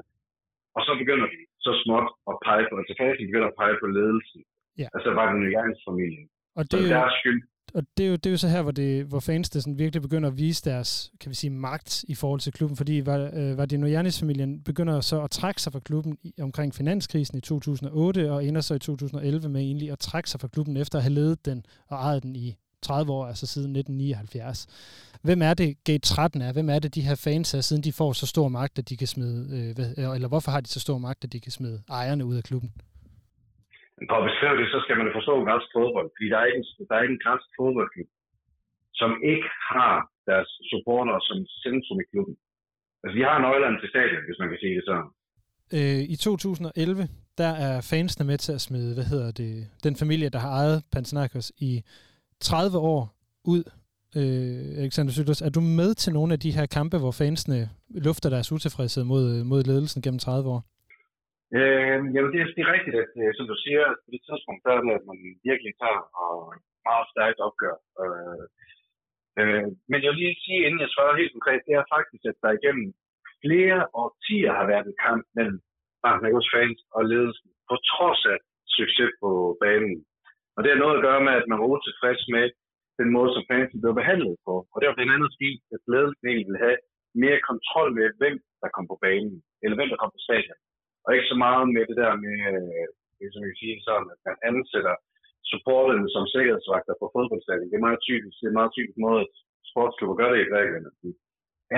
og så begynder de så småt at pege på, altså fasen begynder at pege på ledelsen. Ja. Altså bare den familien. Og Så det, jo, deres skyld og det, er jo, det er jo så her, hvor, det, hvor fans det sådan virkelig begynder at vise deres kan vi sige, magt i forhold til klubben, fordi øh, Vardino Janis-familien begynder så at trække sig fra klubben i, omkring finanskrisen i 2008, og ender så i 2011 med egentlig at trække sig fra klubben efter at have ledet den og ejet den i 30 år, altså siden 1979. Hvem er det, Gate 13 er? Hvem er det, de her fans er, siden de får så stor magt, at de kan smide, øh, eller hvorfor har de så stor magt, at de kan smide ejerne ud af klubben? For at beskrive det, så skal man forstå græsk fodbold, fordi der er ikke, en- der er ikke en græsk fodboldklub, som ikke har deres supporter som centrum i klubben. Altså, de har nøglerne til stadion, hvis man kan sige det sådan. Øh, I 2011, der er fansene med til at smide, hvad hedder det, den familie, der har ejet Panathinaikos i 30 år ud. Øh, Alexander Syldos, er du med til nogle af de her kampe, hvor fansene lufter deres utilfredshed mod, mod ledelsen gennem 30 år? Øh, jamen, det, er- det er rigtigt, at øh, som du siger, på det tidspunkt, der er det, at man virkelig tager og meget stærkt opgør. Øh, øh, men jeg vil lige sige, inden jeg svarer helt konkret, det er faktisk, at der igennem flere årtier har været en kamp mellem Barnacos fans og ledelsen, på trods af succes på banen. Og det har noget at gøre med, at man var utilfreds med den måde, som fansen blev behandlet på. Og det var blandt andet fordi, at ledelsen ville have mere kontrol med, hvem der kom på banen, eller hvem der kom på stadion. Og ikke så meget med det der med, øh, det, som jeg kan sige sådan, at man ansætter supporterne som sikkerhedsvagter på fodboldstadion. Det er meget typisk, det er en meget typisk måde, at sportsklubber gør det i Grækenland. De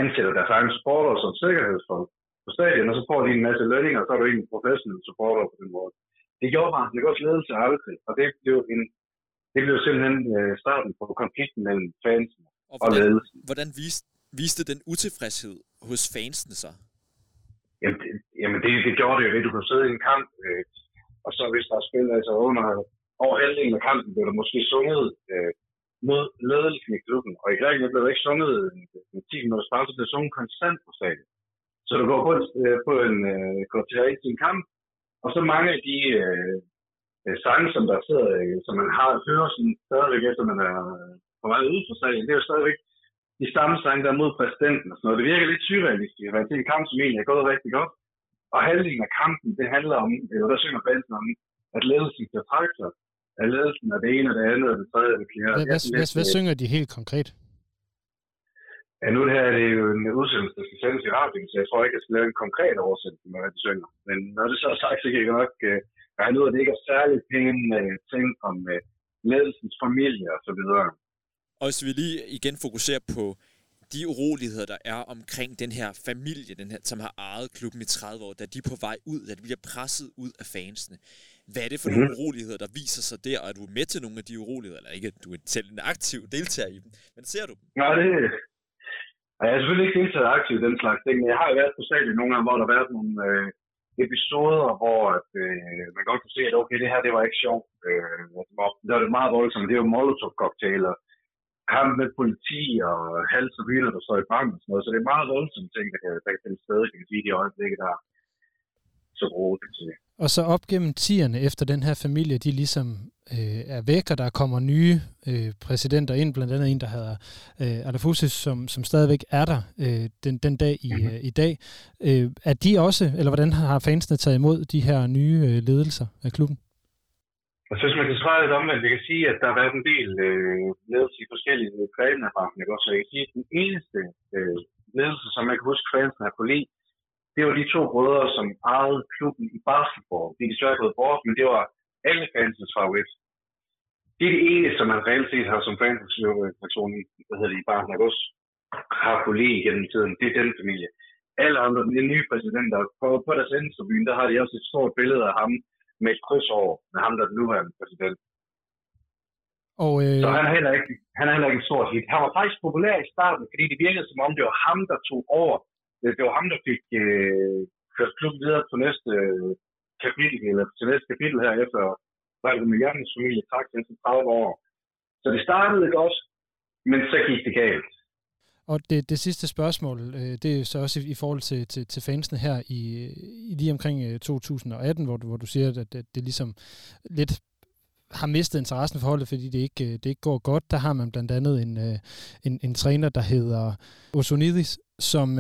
ansætter deres egne supporter som sikkerhedsfolk på stadion, og så får de en masse lønninger, og så er du ikke en professionel supporter på den måde. Det gjorde bare, det går ledelse aldrig, og det blev en det blev simpelthen øh, starten på konflikten mellem fansen Og og hvordan, ledelsen. hvordan viste, viste den utilfredshed hos fansene sig? Jamen, jamen det, det gjorde det jo ved, at du kunne sidde i en kamp, øh, og så hvis der er spillet altså under over halvdelen af kampen, blev der måske sunget øh, mod ledelsen i klubben. Og i Grækenland blev der ikke sunget øh, en, 10 minutters pause, det blev sunget konstant på stadion. Så du går på, øh, på en øh, kvarter ind til en kamp, og så mange af de øh, øh, sange, som der sidder, øh, som man har hører sådan stadigvæk efter man er på vej ud fra stadion, det er jo stadigvæk de samme sange, der er mod præsidenten og sådan noget. Det virker lidt surrealistisk, at det til en kamp, som egentlig er gået rigtig godt. Og halvdelen af kampen, det handler om, eller der synger bansen om, at ledelsen skal trække sig. At ledelsen er det ene og det andet og det tredje og det fjerde. Hvad, Det hvad, hvad, hvad synger de helt konkret? Ja, nu det her er det jo en udsendelse, der skal sendes i radioen, så jeg tror ikke, jeg skal lave en konkret oversættelse med, hvad de synger. Men når det så er sagt, så kan jeg nok øh, regne ud, at det ikke er særligt pæne øh, ting om øh, ledelsens familie og så videre. Og hvis vi lige igen fokuserer på de uroligheder, der er omkring den her familie, den her, som har ejet klubben i 30 år, da de er på vej ud, da de bliver presset ud af fansene. Hvad er det for mm-hmm. nogle uroligheder, der viser sig der, og er du med til nogle af de uroligheder, eller ikke, du er selv en aktiv deltager i dem, men ser du dem? Nej, det jeg har selvfølgelig ikke deltaget aktivt i den slags ting, men jeg har været på stadion nogle gange, hvor der har været nogle øh, episoder, hvor at, øh, man godt kunne se, at okay, det her det var ikke sjovt. Øh, det var, det var meget voldsomt. Det er jo molotov-cocktail og kamp med politi og hals og biler, der står i banken og sådan noget. Så det er meget voldsomme ting, der kan, der kan finde sted, kan man sige, i de øjeblikke, der er så roligt, kan man sige. Og så op gennem tierne efter den her familie, de ligesom øh, er væk, og der kommer nye øh, præsidenter ind, blandt andet en, der hedder øh, Alafusis, som, som stadigvæk er der øh, den, den dag i, Mhm. øh, i dag. Øh, er de også, eller hvordan har fansene taget imod de her nye øh, ledelser af klubben? Og så hvis man kan svare lidt omvendt, Jeg kan sige, at der har været en del øh, ledelse i forskellige grene af banken, ikke? også? Så jeg kan sige, at den eneste øh, ledelse, som jeg kan huske, fansen har kunne lide, det var de to brødre, som ejede klubben i basketball. De er desværre gået bort, men det var alle fansens favorit. Det er det eneste, som man reelt set har som fansperson i, hvad hedder det, i Barken August, har kunne lide gennem tiden. Det er den familie. Alle andre, de nye præsidenter, på, på deres endestobyen, der har de også et stort billede af ham med et kryds over, med ham, der er den nuværende præsident. Og, øh, Så han er, heller ikke, han er heller ikke en stor hit. Han var faktisk populær i starten, fordi det virkede som om, det var ham, der tog over. Det, det var ham, der fik øh, ført klubben videre på næste øh, kapitel, eller til næste kapitel her efter, hvad det med Jørgens familie trak til 30 år. Så det startede godt, men så gik det galt. Og det, det sidste spørgsmål, øh, det er så også i, i forhold til, til, til fansene her i, i lige omkring øh, 2018, hvor du, hvor du siger, at, at det ligesom lidt har mistet interessen for holdet, fordi det ikke, øh, det ikke går godt. Der har man blandt andet en, øh, en, en træner, der hedder Osonidis, som,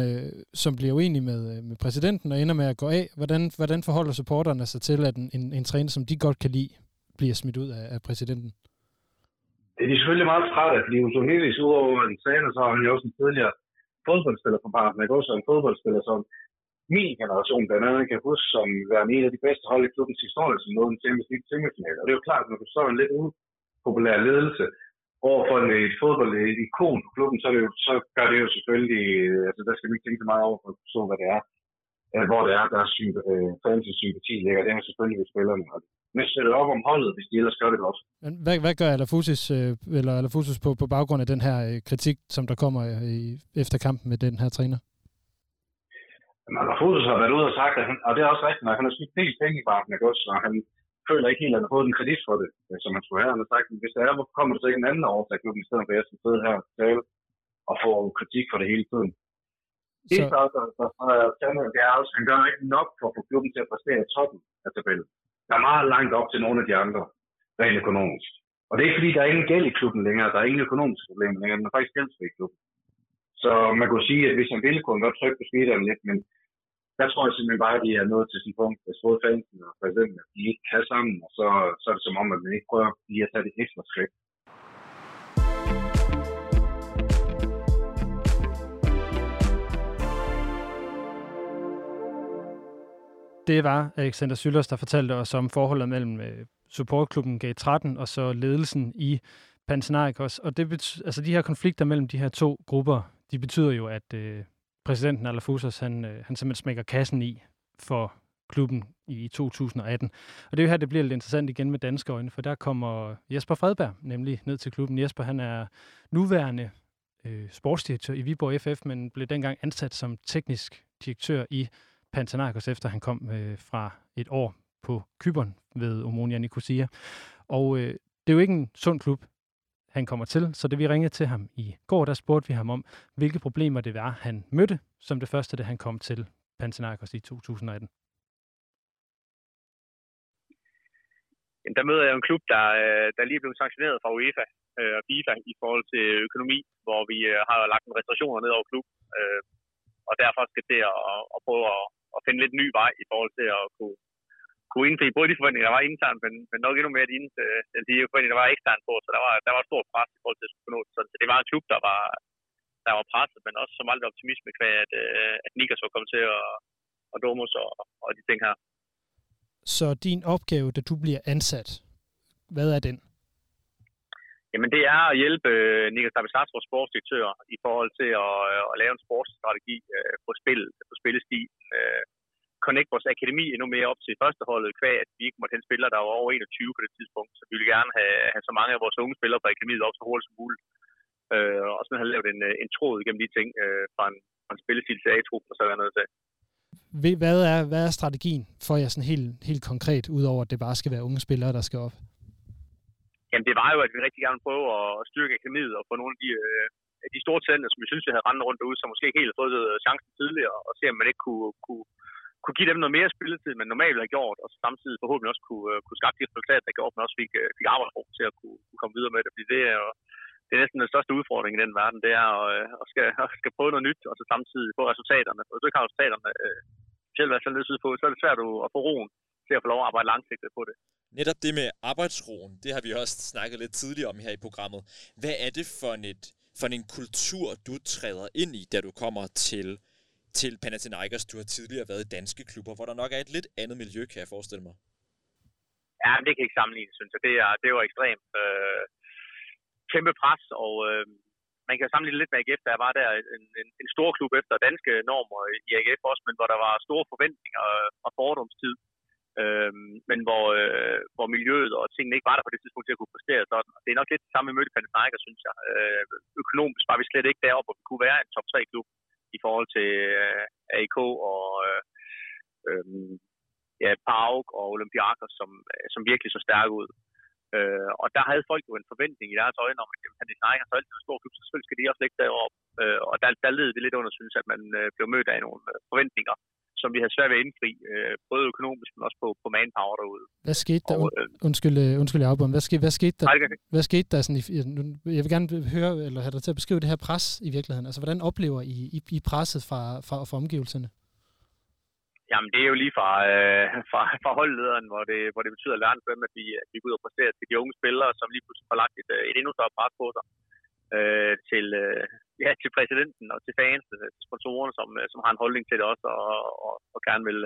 som bliver uenig med, med præsidenten og ender med at gå af. Hvordan, hvordan forholder supporterne sig til, at en, en, en træner, som de godt kan lide, bliver smidt ud af, af præsidenten? Det er de selvfølgelig meget trætte af, fordi Usohidis udover en træner, så har han jo også en tidligere fodboldspiller fra Barton, ikke også en fodboldspiller, som min generation blandt andet kan huske, som være en af de bedste hold i klubbens historie, som nåede en Champions League semifinal. Og det er jo klart, at når du så en lidt upopulær ledelse over for en, et fodbold, et ikon på klubben, så, er det jo, så gør det jo selvfølgelig, altså der skal vi ikke tænke så meget over for at forstå, hvad det er, øh, hvor det er, der er syg, øh, fans sympati ligger. Det er selvfølgelig ved spillerne. Og men støtte op om holdet, hvis de ellers gør det godt. Men hvad, hvad gør Alafusis, øh, eller Alafusis på, på baggrund af den her øh, kritik, som der kommer øh, i, efter kampen med den her træner? Men Alafusis har været ude og sagt, at han, og det er også rigtigt, at han har smidt del penge i barken af gods, og han føler ikke helt, at han har fået den kredit for det, øh, som han skulle have. Han har sagt, at hvis det er, hvorfor kommer det så ikke en anden årsag klubben, i stedet for at jeg skal sidde her og tale og få kritik for det hele tiden. Det Så, er så, der, der, der, det er også, han gør ikke nok for at få klubben til at præstere i toppen af tabellen. Der er meget langt op til nogle af de andre, rent økonomisk. Og det er ikke fordi, der er ingen gæld i klubben længere. Der er ingen økonomiske problemer længere. Den er faktisk gældsfri i klubben. Så man kunne sige, at hvis han ville, kunne han godt trykke på speederen lidt, men der tror jeg simpelthen bare, at de er nået til sin punkt, hvis både fansen og præsidenten, at de ikke kan sammen, og så, så er det som om, at man ikke prøver lige at tage det ekstra skridt. Det var Alexander Syllers, der fortalte os om forholdet mellem øh, supportklubben G13 og så ledelsen i Panathinaikos. Og det betyder, altså de her konflikter mellem de her to grupper, de betyder jo, at øh, præsidenten Alafouzos, han, øh, han simpelthen smækker kassen i for klubben i 2018. Og det er jo her, det bliver lidt interessant igen med danske øjne, for der kommer Jesper Fredberg nemlig ned til klubben. Jesper, han er nuværende øh, sportsdirektør i Viborg FF, men blev dengang ansat som teknisk direktør i Panathinaikos, efter han kom øh, fra et år på Kyberen ved Omonia Nicosia. Og øh, det er jo ikke en sund klub, han kommer til, så det vi ringede til ham i går, der spurgte vi ham om, hvilke problemer det var, han mødte som det første, da han kom til Panathinaikos i 2018. Jamen, der møder jeg en klub, der, øh, der lige er blevet sanktioneret fra UEFA øh, og FIFA i forhold til økonomi, hvor vi øh, har lagt en restriktioner ned over klub, og derfor skal det at, at prøve at, at finde lidt ny vej i forhold til at kunne, kunne indfri både de forventninger, der var internt, men, men nok endnu mere de, øh, de forventninger, der var eksternt på, så der var, der var stor stort pres i forhold til at skulle nå det. Så det var en klub, der var, der var presset, men også som aldrig optimisme kvæg, at, øh, at Nikas var kommet til at, og Domus og, og de ting her. Så din opgave, da du bliver ansat, hvad er den? Jamen det er at hjælpe øh, Niklas Davidsastro, sportsdirektør, i forhold til at, øh, at lave en sportsstrategi øh, på spil, på spillestilen. Øh, connect vores akademi endnu mere op til førsteholdet, kvæg at vi ikke måtte hente spillere, der var over 21 på det tidspunkt. Så vi ville gerne have, have så mange af vores unge spillere på akademiet op så hurtigt som muligt. Øh, og sådan have lavet en, øh, en tråd igennem de ting øh, fra en, fra en spillestil til A-truppen og så er noget til. Hvad er, hvad er strategien for jer sådan helt, helt konkret, udover at det bare skal være unge spillere, der skal op? Jamen det var jo, at vi rigtig gerne prøve at styrke akademiet og få nogle af de, øh, de store talenter, som vi synes, vi havde rendt rundt derude, som måske ikke helt havde fået øh, chancen tidligere, og se, om man ikke kunne, kunne, kunne give dem noget mere spilletid, men normalt ville have gjort, og samtidig forhåbentlig også kunne, øh, kunne skabe de resultater, der gjorde, at man også fik, øh, fik arbejdsrum til at kunne, kunne komme videre med det. Fordi det er jo det er næsten den største udfordring i den verden, det er at, øh, at, skal, at skal prøve noget nyt, og så samtidig få resultaterne. Og hvis du ikke har resultaterne, øh, selv hvad så på, så er det svært at få roen til at få lov at arbejde langsigtet på det. Netop det med arbejdsroen, det har vi også snakket lidt tidligere om her i programmet. Hvad er det for en, et, for en kultur, du træder ind i, da du kommer til, til Panathinaikos? Du har tidligere været i danske klubber, hvor der nok er et lidt andet miljø, kan jeg forestille mig. Ja, det kan ikke sammenlignes, synes jeg. Det er, det var ekstremt øh, kæmpe pres, og øh, man kan sammenligne lidt med AGF, der var der en, en, en stor klub efter danske normer i AGF også, men hvor der var store forventninger og fordomstid. Øhm, men hvor, øh, hvor miljøet og tingene ikke var der på det tidspunkt til at kunne præstere sådan. Og det er nok lidt det samme med mødte Panathinaikos, synes jeg. Øh, økonomisk var vi slet ikke deroppe, hvor vi kunne være en top 3 klub i forhold til øh, AIK og øh, øh, ja, PAOK og Olympiakos, som, øh, som virkelig så stærke ud. Øh, og der havde folk jo en forventning i deres øjne om, at Panathinaikos er altid en stor klub, så selvfølgelig skal de også ligge deroppe. Øh, og der, der led vi lidt under, synes at man øh, blev mødt af nogle øh, forventninger, som vi havde svært ved at indfri, øh, både økonomisk, men også på, på manpower derude. Hvad skete der? Og, øh, undskyld, øh, undskyld Aubund. Hvad, skete, hvad skete der? Hvad skete der sådan i, jeg vil gerne høre, eller have dig til at beskrive det her pres i virkeligheden. Altså, hvordan oplever I, I, I presset fra, fra, fra omgivelserne? Jamen, det er jo lige fra, øh, fra, fra holdlederen, hvor det, hvor det betyder verdens at vi, at vi går ud og præsterer til de unge spillere, som lige pludselig får lagt et, øh, et endnu større pres på sig. Øh, til, øh, ja, til præsidenten og til fans, øh, til sponsorerne, som, øh, som har en holdning til det også, og, og, og gerne vil,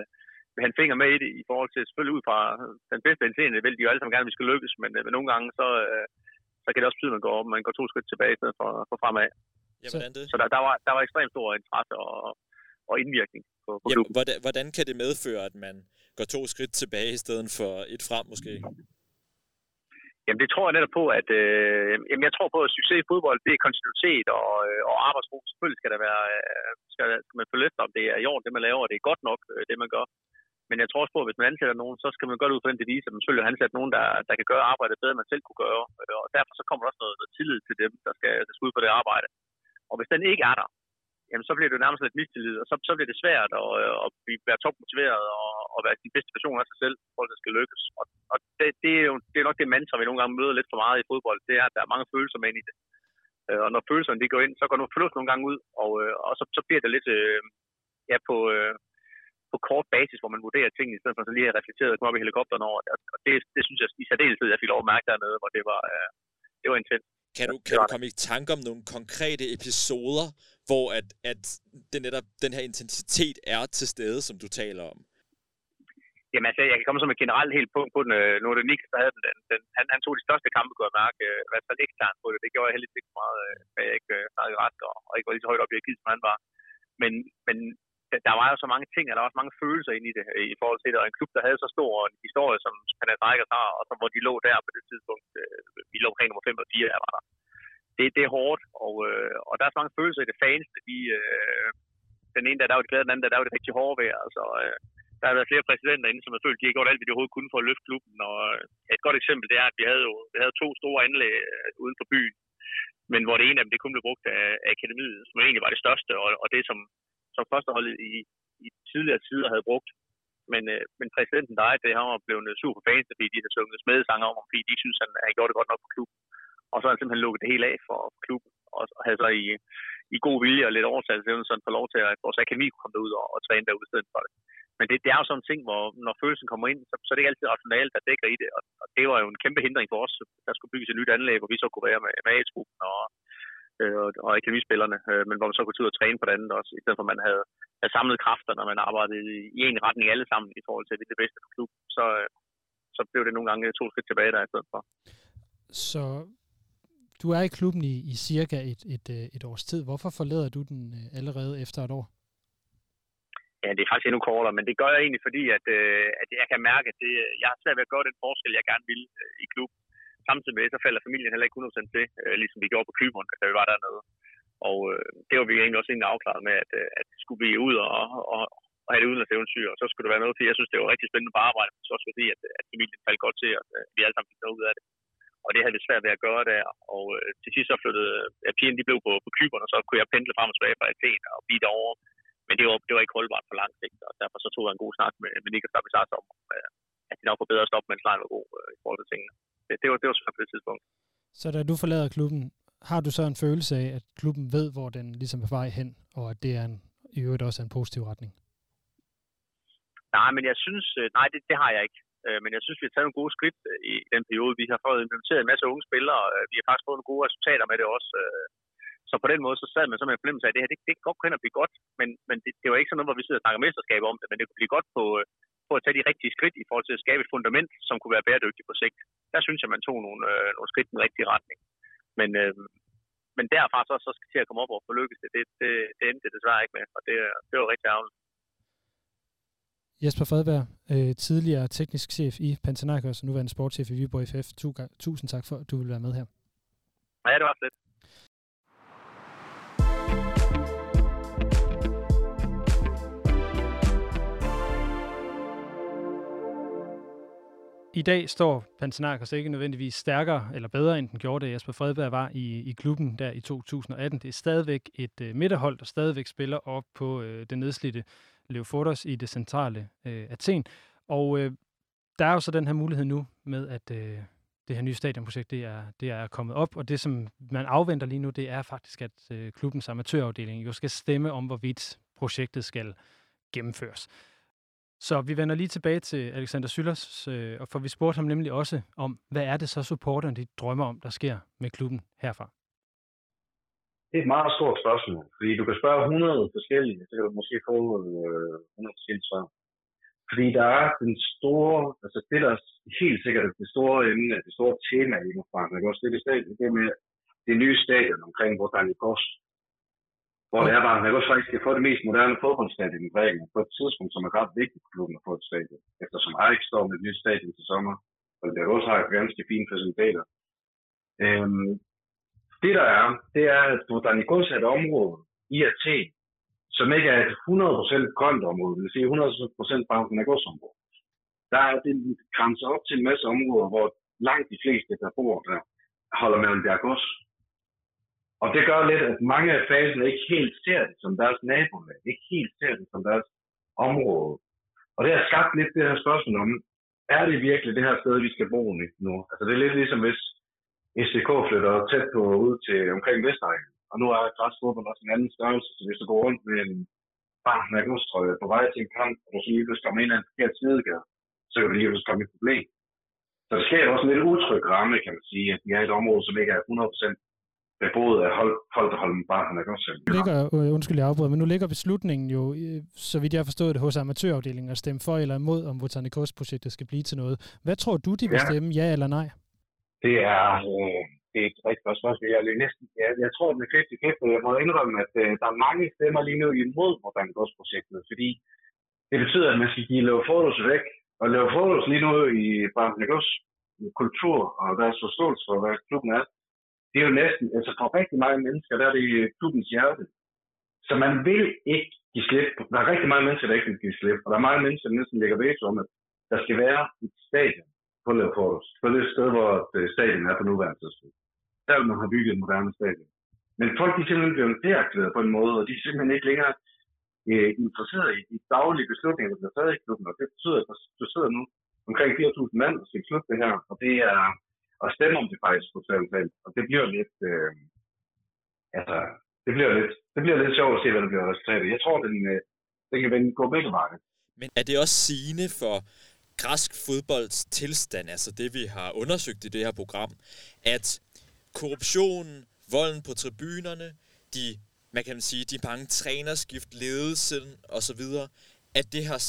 vil have en finger med i det, i forhold til selvfølgelig ud fra den bedste indseende, vil de jo alle sammen gerne, at vi skal lykkes, men, men nogle gange, så, så kan det også betyde, at man går, man går to skridt tilbage i stedet for, for fremad. Ja, hvordan det? Så der, der, var, der var ekstremt stor interesse og, og indvirkning på, på Jamen, hvordan, hvordan kan det medføre, at man går to skridt tilbage i stedet for et frem måske? Jamen det tror jeg netop på, at øh, jamen, jeg tror på, at succes i fodbold, det er kontinuitet og, øh, og arbejdsro. Selvfølgelig skal, der være, øh, skal, skal man få løft om det er i orden, det man laver, og det er godt nok, øh, det man gør. Men jeg tror også på, at hvis man ansætter nogen, så skal man gøre ud fra den devise, at man selvfølgelig har ansat nogen, der, der kan gøre arbejdet bedre, end man selv kunne gøre. Øh, og derfor så kommer der også noget, noget tillid til dem, der skal, der skal ud på det arbejde. Og hvis den ikke er der, jamen så bliver det jo nærmest lidt mistillid, og så, så bliver det svært at, øh, at være topmotiveret og, og være sin bedste version af sig selv, for at det skal lykkes. Og, og det, det, er jo det er nok det mantra, vi nogle gange møder lidt for meget i fodbold, det er, at der er mange følelser med ind i det. Øh, og når følelserne de går ind, så går nogle følelser nogle gange ud, og, øh, og så, så bliver det lidt øh, ja, på, på kort basis, hvor man vurderer tingene, i stedet for så lige at reflektere og komme op i helikopteren over. Og det, det synes jeg i særdeleshed, jeg fik lov at mærke dernede, hvor det var, det var intens. Kan du, kan du komme i tanke om nogle konkrete episoder, hvor at, at det netop den her intensitet er til stede, som du taler om? Jamen altså, jeg kan komme som et generelt helt punkt på den. Øh, nu er det Nick, der havde den. den han, han tog de største kampe, kunne jeg mærke. Øh, I hvert fald eksternt på det. Det gjorde jeg heldigvis ikke så meget, øh, at jeg ikke snakkede ret og, og ikke var lige så højt op i arkivet, som han var. Men, men der, var jo så mange ting, og der var også mange følelser inde i det i forhold til det. Og en klub, der havde så stor en historie, som Panathinaikos har, og som, hvor de lå der på det tidspunkt, øh, vi lå omkring nummer 5 og 4, jeg var der. Det, det er hårdt, og, øh, og der er så mange følelser i det. Fans, de, øh, den ene der, der var det glæde, den anden der, der var det rigtig hårde vejr, Altså, øh, der har været flere præsidenter inde, som har følt, at de har gjort alt, hvad de overhovedet kunne for at løfte klubben. Og øh, et godt eksempel, det er, at vi havde jo vi havde to store anlæg øh, uden for byen, men hvor det ene af dem, det kun blev brugt af, af akademiet, som egentlig var det største, og, og det, som, som førsteholdet i, i tidligere tider havde brugt. Men, øh, men præsidenten der det har var blevet super fans, fordi de havde sunget smedesanger om, fordi de synes, han, han gjorde det godt nok på klubben. Og så har han simpelthen lukket det hele af for klubben, og, og havde så i, i god vilje og lidt overtalelse, så han får lov til, at vores akademi kunne komme ud og, og træne derude i stedet for det. Men det, det er jo sådan en ting, hvor når følelsen kommer ind, så, så er det ikke altid rationalt, der dækker i det. Og, og det var jo en kæmpe hindring for os. Der skulle bygges et nyt anlæg, hvor vi så kunne være med, med A-truppen og, øh, og, og akademispillerne, øh, men hvor man så kunne tage ud og træne på det andet også, i stedet for at man havde, havde samlet kræfter, når man arbejdede i, i en retning alle sammen i forhold til det, det bedste for klubben. Så, øh, så blev det nogle gange to skridt tilbage der i stedet for. Så du er i klubben i, i cirka et, et, øh, et års tid. Hvorfor forlader du den øh, allerede efter et år? Ja, det er faktisk endnu kortere, men det gør jeg egentlig, fordi at, øh, at jeg kan mærke, at det, jeg har svært ved at gøre den forskel, jeg gerne vil øh, i klubben. Samtidig med så falder familien heller ikke 100% til, øh, ligesom vi gjorde på Kyberen, da vi var dernede. Og øh, det var vi egentlig også egentlig afklaret med, at, øh, at skulle vi ud og, og, og have det udenlandseventyr, og så skulle det være noget, fordi jeg synes, det var rigtig spændende på arbejde, men så også fordi, at, at familien faldt godt til, at øh, vi alle sammen fik noget ud af det. Og det havde vi svært ved at gøre der. Og øh, til sidst så flyttede ja, pigen, de blev på, på Kyberen, og så kunne jeg pendle frem og tilbage fra Athen og blive derovre. Men det var, det var ikke holdbart for lang sigt, og derfor så tog jeg en god snak med, med Niklas Stabilisats om, øh, at det nok var bedre at stoppe, mens lejen var god øh, i forhold til tingene. Det, det, var, det var svært på det tidspunkt. Så da du forlader klubben, har du så en følelse af, at klubben ved, hvor den ligesom er på vej hen, og at det er en, i øvrigt også en positiv retning? Nej, men jeg synes, øh, nej, det, det har jeg ikke. Øh, men jeg synes, vi har taget nogle gode skridt øh, i den periode. Vi har fået implementeret en masse unge spillere. Vi har faktisk fået nogle gode resultater med det også. Så på den måde, så sad man så med en fornemmelse af, at det her, det, det kan godt gå hen og blive godt, men, men det, det var ikke sådan noget, hvor vi sidder og snakker mesterskab om det, men det kunne blive godt på, på at tage de rigtige skridt i forhold til at skabe et fundament, som kunne være bæredygtigt på sigt. Der synes jeg, man tog nogle, øh, nogle skridt i den rigtige retning. Men, øh, men derfra så, så skal til at komme op og få lykkes det, det, det, det endte det desværre ikke med, og det, det var rigtig ærgerligt. Jesper Fredberg, øh, tidligere teknisk chef i Panathinaikos og nuværende sportschef i Viborg FF. Tusind tak for, at du vil være med her. Ja, det var fedt. I dag står Panathinaikos ikke nødvendigvis stærkere eller bedre, end den gjorde, da Jesper Fredberg var i, i klubben der i 2018. Det er stadigvæk et øh, midterhold, der stadigvæk spiller op på øh, den nedslidte Leofotos i det centrale øh, Athen. Og øh, der er jo så den her mulighed nu med, at øh, det her nye stadionprojekt det er, det er kommet op, og det, som man afventer lige nu, det er faktisk, at øh, klubbens amatørafdeling jo skal stemme om, hvorvidt projektet skal gennemføres. Så vi vender lige tilbage til Alexander Syllers, øh, og for vi spurgte ham nemlig også om, hvad er det så supporterne de drømmer om, der sker med klubben herfra? Det er et meget stort spørgsmål, fordi du kan spørge 100 forskellige, så kan du måske få øh, 100 forskellige svar. Fordi der er den store, altså det der helt sikkert det store emne, det store tema i nu det er også det, det, det med det nye stadion omkring, hvor hvor det er bare, man kan faktisk få det mest moderne fodboldstadion i Grækenland på et tidspunkt, som er ret vigtigt for klubben at få et stadion. Eftersom Ajax står med et nyt stadion til sommer, og det også har ganske fint faciliteter. Øhm, det der er, det er, at Botanikos er et område i Athen, som ikke er et 100% grønt område, det vil sige 100% Panathinaikos område. Der er det grænser op til en masse områder, hvor langt de fleste, der bor der, holder med Olympiakos. Og det gør lidt, at mange af faserne ikke helt ser det som deres nabolag, ikke helt ser det som deres område. Og det har skabt lidt det her spørgsmål om, er det virkelig det her sted, vi skal bo nu? Altså det er lidt ligesom hvis SDK flytter tæt på ud til omkring Vestegn. Og nu er græsfodbold også en anden størrelse, så hvis du går rundt med en barn med på vej til en kamp, og du så lige pludselig kommer ind af en forkert sidegade, så kan du lige pludselig komme i et problem. Så der sker også en lidt utryg ramme, kan man sige, at vi er et område, som ikke er 100% beboet af hold, Holterholm Barn, ikke også? Ligger, øh, undskyld, jeg afbryder, men nu ligger beslutningen jo, øh, så vidt jeg har forstået det, hos amatørafdelingen at stemme for eller imod, om Botanikos-projektet skal blive til noget. Hvad tror du, de vil ja. stemme, ja eller nej? Det er, øh, det er et rigtig godt spørgsmål. Jeg, er næsten, jeg, jeg tror, det er 50 Jeg må indrømme, at øh, der er mange stemmer lige nu imod Modern Gods-projektet, fordi det betyder, at man skal give lave fotos væk. Og lave fotos lige nu i Barnegos kultur og deres forståelse for, hvad klubben er, det er jo næsten, altså for rigtig mange mennesker, der er det klubbens hjerte. Så man vil ikke give slip. Der er rigtig mange mennesker, der ikke vil give slip. Og der er mange mennesker, der næsten lægger veto om, at der skal være et stadion på Leopoldus. På det sted, hvor øh, stadion er på nuværende tidspunkt. Der vil man have bygget et moderne stadion. Men folk de er simpelthen blevet deaktiveret på en måde, og de er simpelthen ikke længere øh, interesseret i de daglige beslutninger, der bliver taget i klubben. Og det betyder, at du sidder nu omkring 4.000 mand og skal slutte det her. Og det er at stemme om det faktisk på selv. Og det bliver lidt... Øh, altså, det bliver lidt, det bliver lidt sjovt at se, hvad der bliver resultatet. Jeg tror, den, øh, den kan vende gå begge veje. Men er det også sigende for græsk fodbolds tilstand, altså det vi har undersøgt i det her program, at korruptionen, volden på tribunerne, de, man kan sige, de mange trænerskift, ledelsen osv., at det har,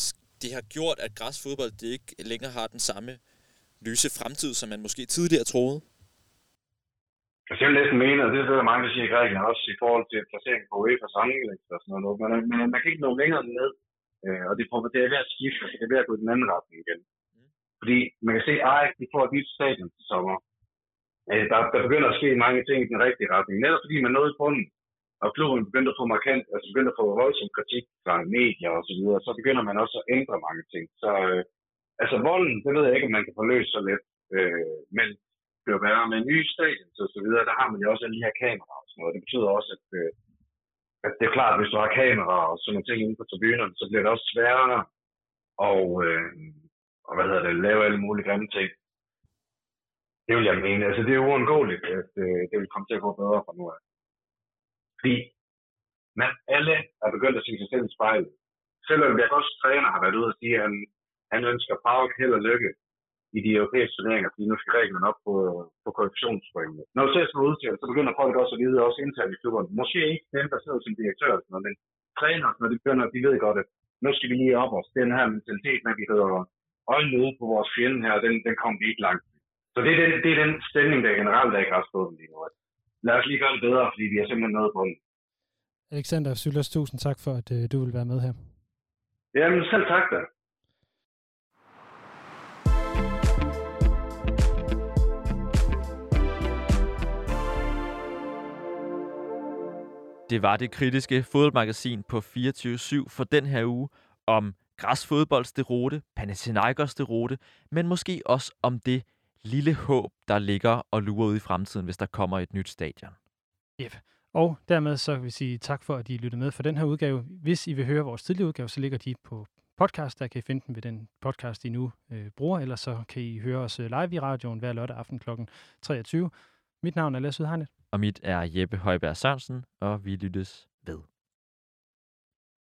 det har gjort, at græsfodbold det ikke længere har den samme lyse fremtid, som man måske tidligere troede? Altså, jeg vil næsten mene, og det er det, mange, der siger i Grækenland også, i forhold til placeringen på UEFA's rangliste og sådan noget. Men, men man kan ikke nå længere ned, øh, og det, det er ved at skifte, det er ved at gå i den anden retning igen. Mm. Fordi man kan se, at de får et nyt stadion til sommer. Øh, der, der begynder at ske mange ting i den rigtige retning. Netop fordi man nåede bunden, og klubben begynder at få markant, altså begynder at få voldsom kritik fra medier og så videre, så begynder man også at ændre mange ting. Så øh, altså volden, det ved jeg ikke, om man kan få løst så let. Øh, men det jo være med nye stadion altså, og så videre, der har man jo også alle de her kameraer og sådan noget. Det betyder også, at, øh, at det er klart, at hvis du har kameraer og sådan nogle ting inde på tribunerne, så bliver det også sværere og, øh, og hvad hedder det, lave alle mulige grimme ting. Det vil jeg mene. Altså, det er uundgåeligt, at øh, det vil komme til at gå bedre fra nu af. Fordi man alle er begyndt at se sig selv i spejlet. Selvom jeg også træner har været ude og sige, at han, han ønsker Park held og lykke i de europæiske turneringer, fordi nu skal Grækenland op på, på korrektionspoengene. Når du ser sådan udtale, så begynder folk også at vide, også internt i klubberne. Måske ikke dem, der sidder som direktør, men træner, når de begynder, de ved godt, at nu skal vi lige op os. Den her mentalitet, når vi hedder øjnene ude på vores fjende her, den, den kommer vi ikke langt. Så det er den, det er den stemning, der generelt er i græsbåden lige nu. Lad os lige gøre det bedre, fordi vi har simpelthen noget på den. Alexander Syllers, tusind tak for, at øh, du vil være med her. Jamen selv tak da. Det var det kritiske fodboldmagasin på 24-7 for den her uge om græsfodbolds deroute, Panathinaikos-derote, men måske også om det lille håb, der ligger og lurer ud i fremtiden, hvis der kommer et nyt stadion. Yep. Og dermed så vil vi sige tak for, at I lyttede med for den her udgave. Hvis I vil høre vores tidligere udgave, så ligger de på podcast. Der kan I finde den ved den podcast, I nu øh, bruger. eller så kan I høre os øh, live i radioen hver lørdag aften kl. 23. Mit navn er Lasse Udhegnet. Og mit er Jeppe Højberg Sørensen, og vi lyttes ved.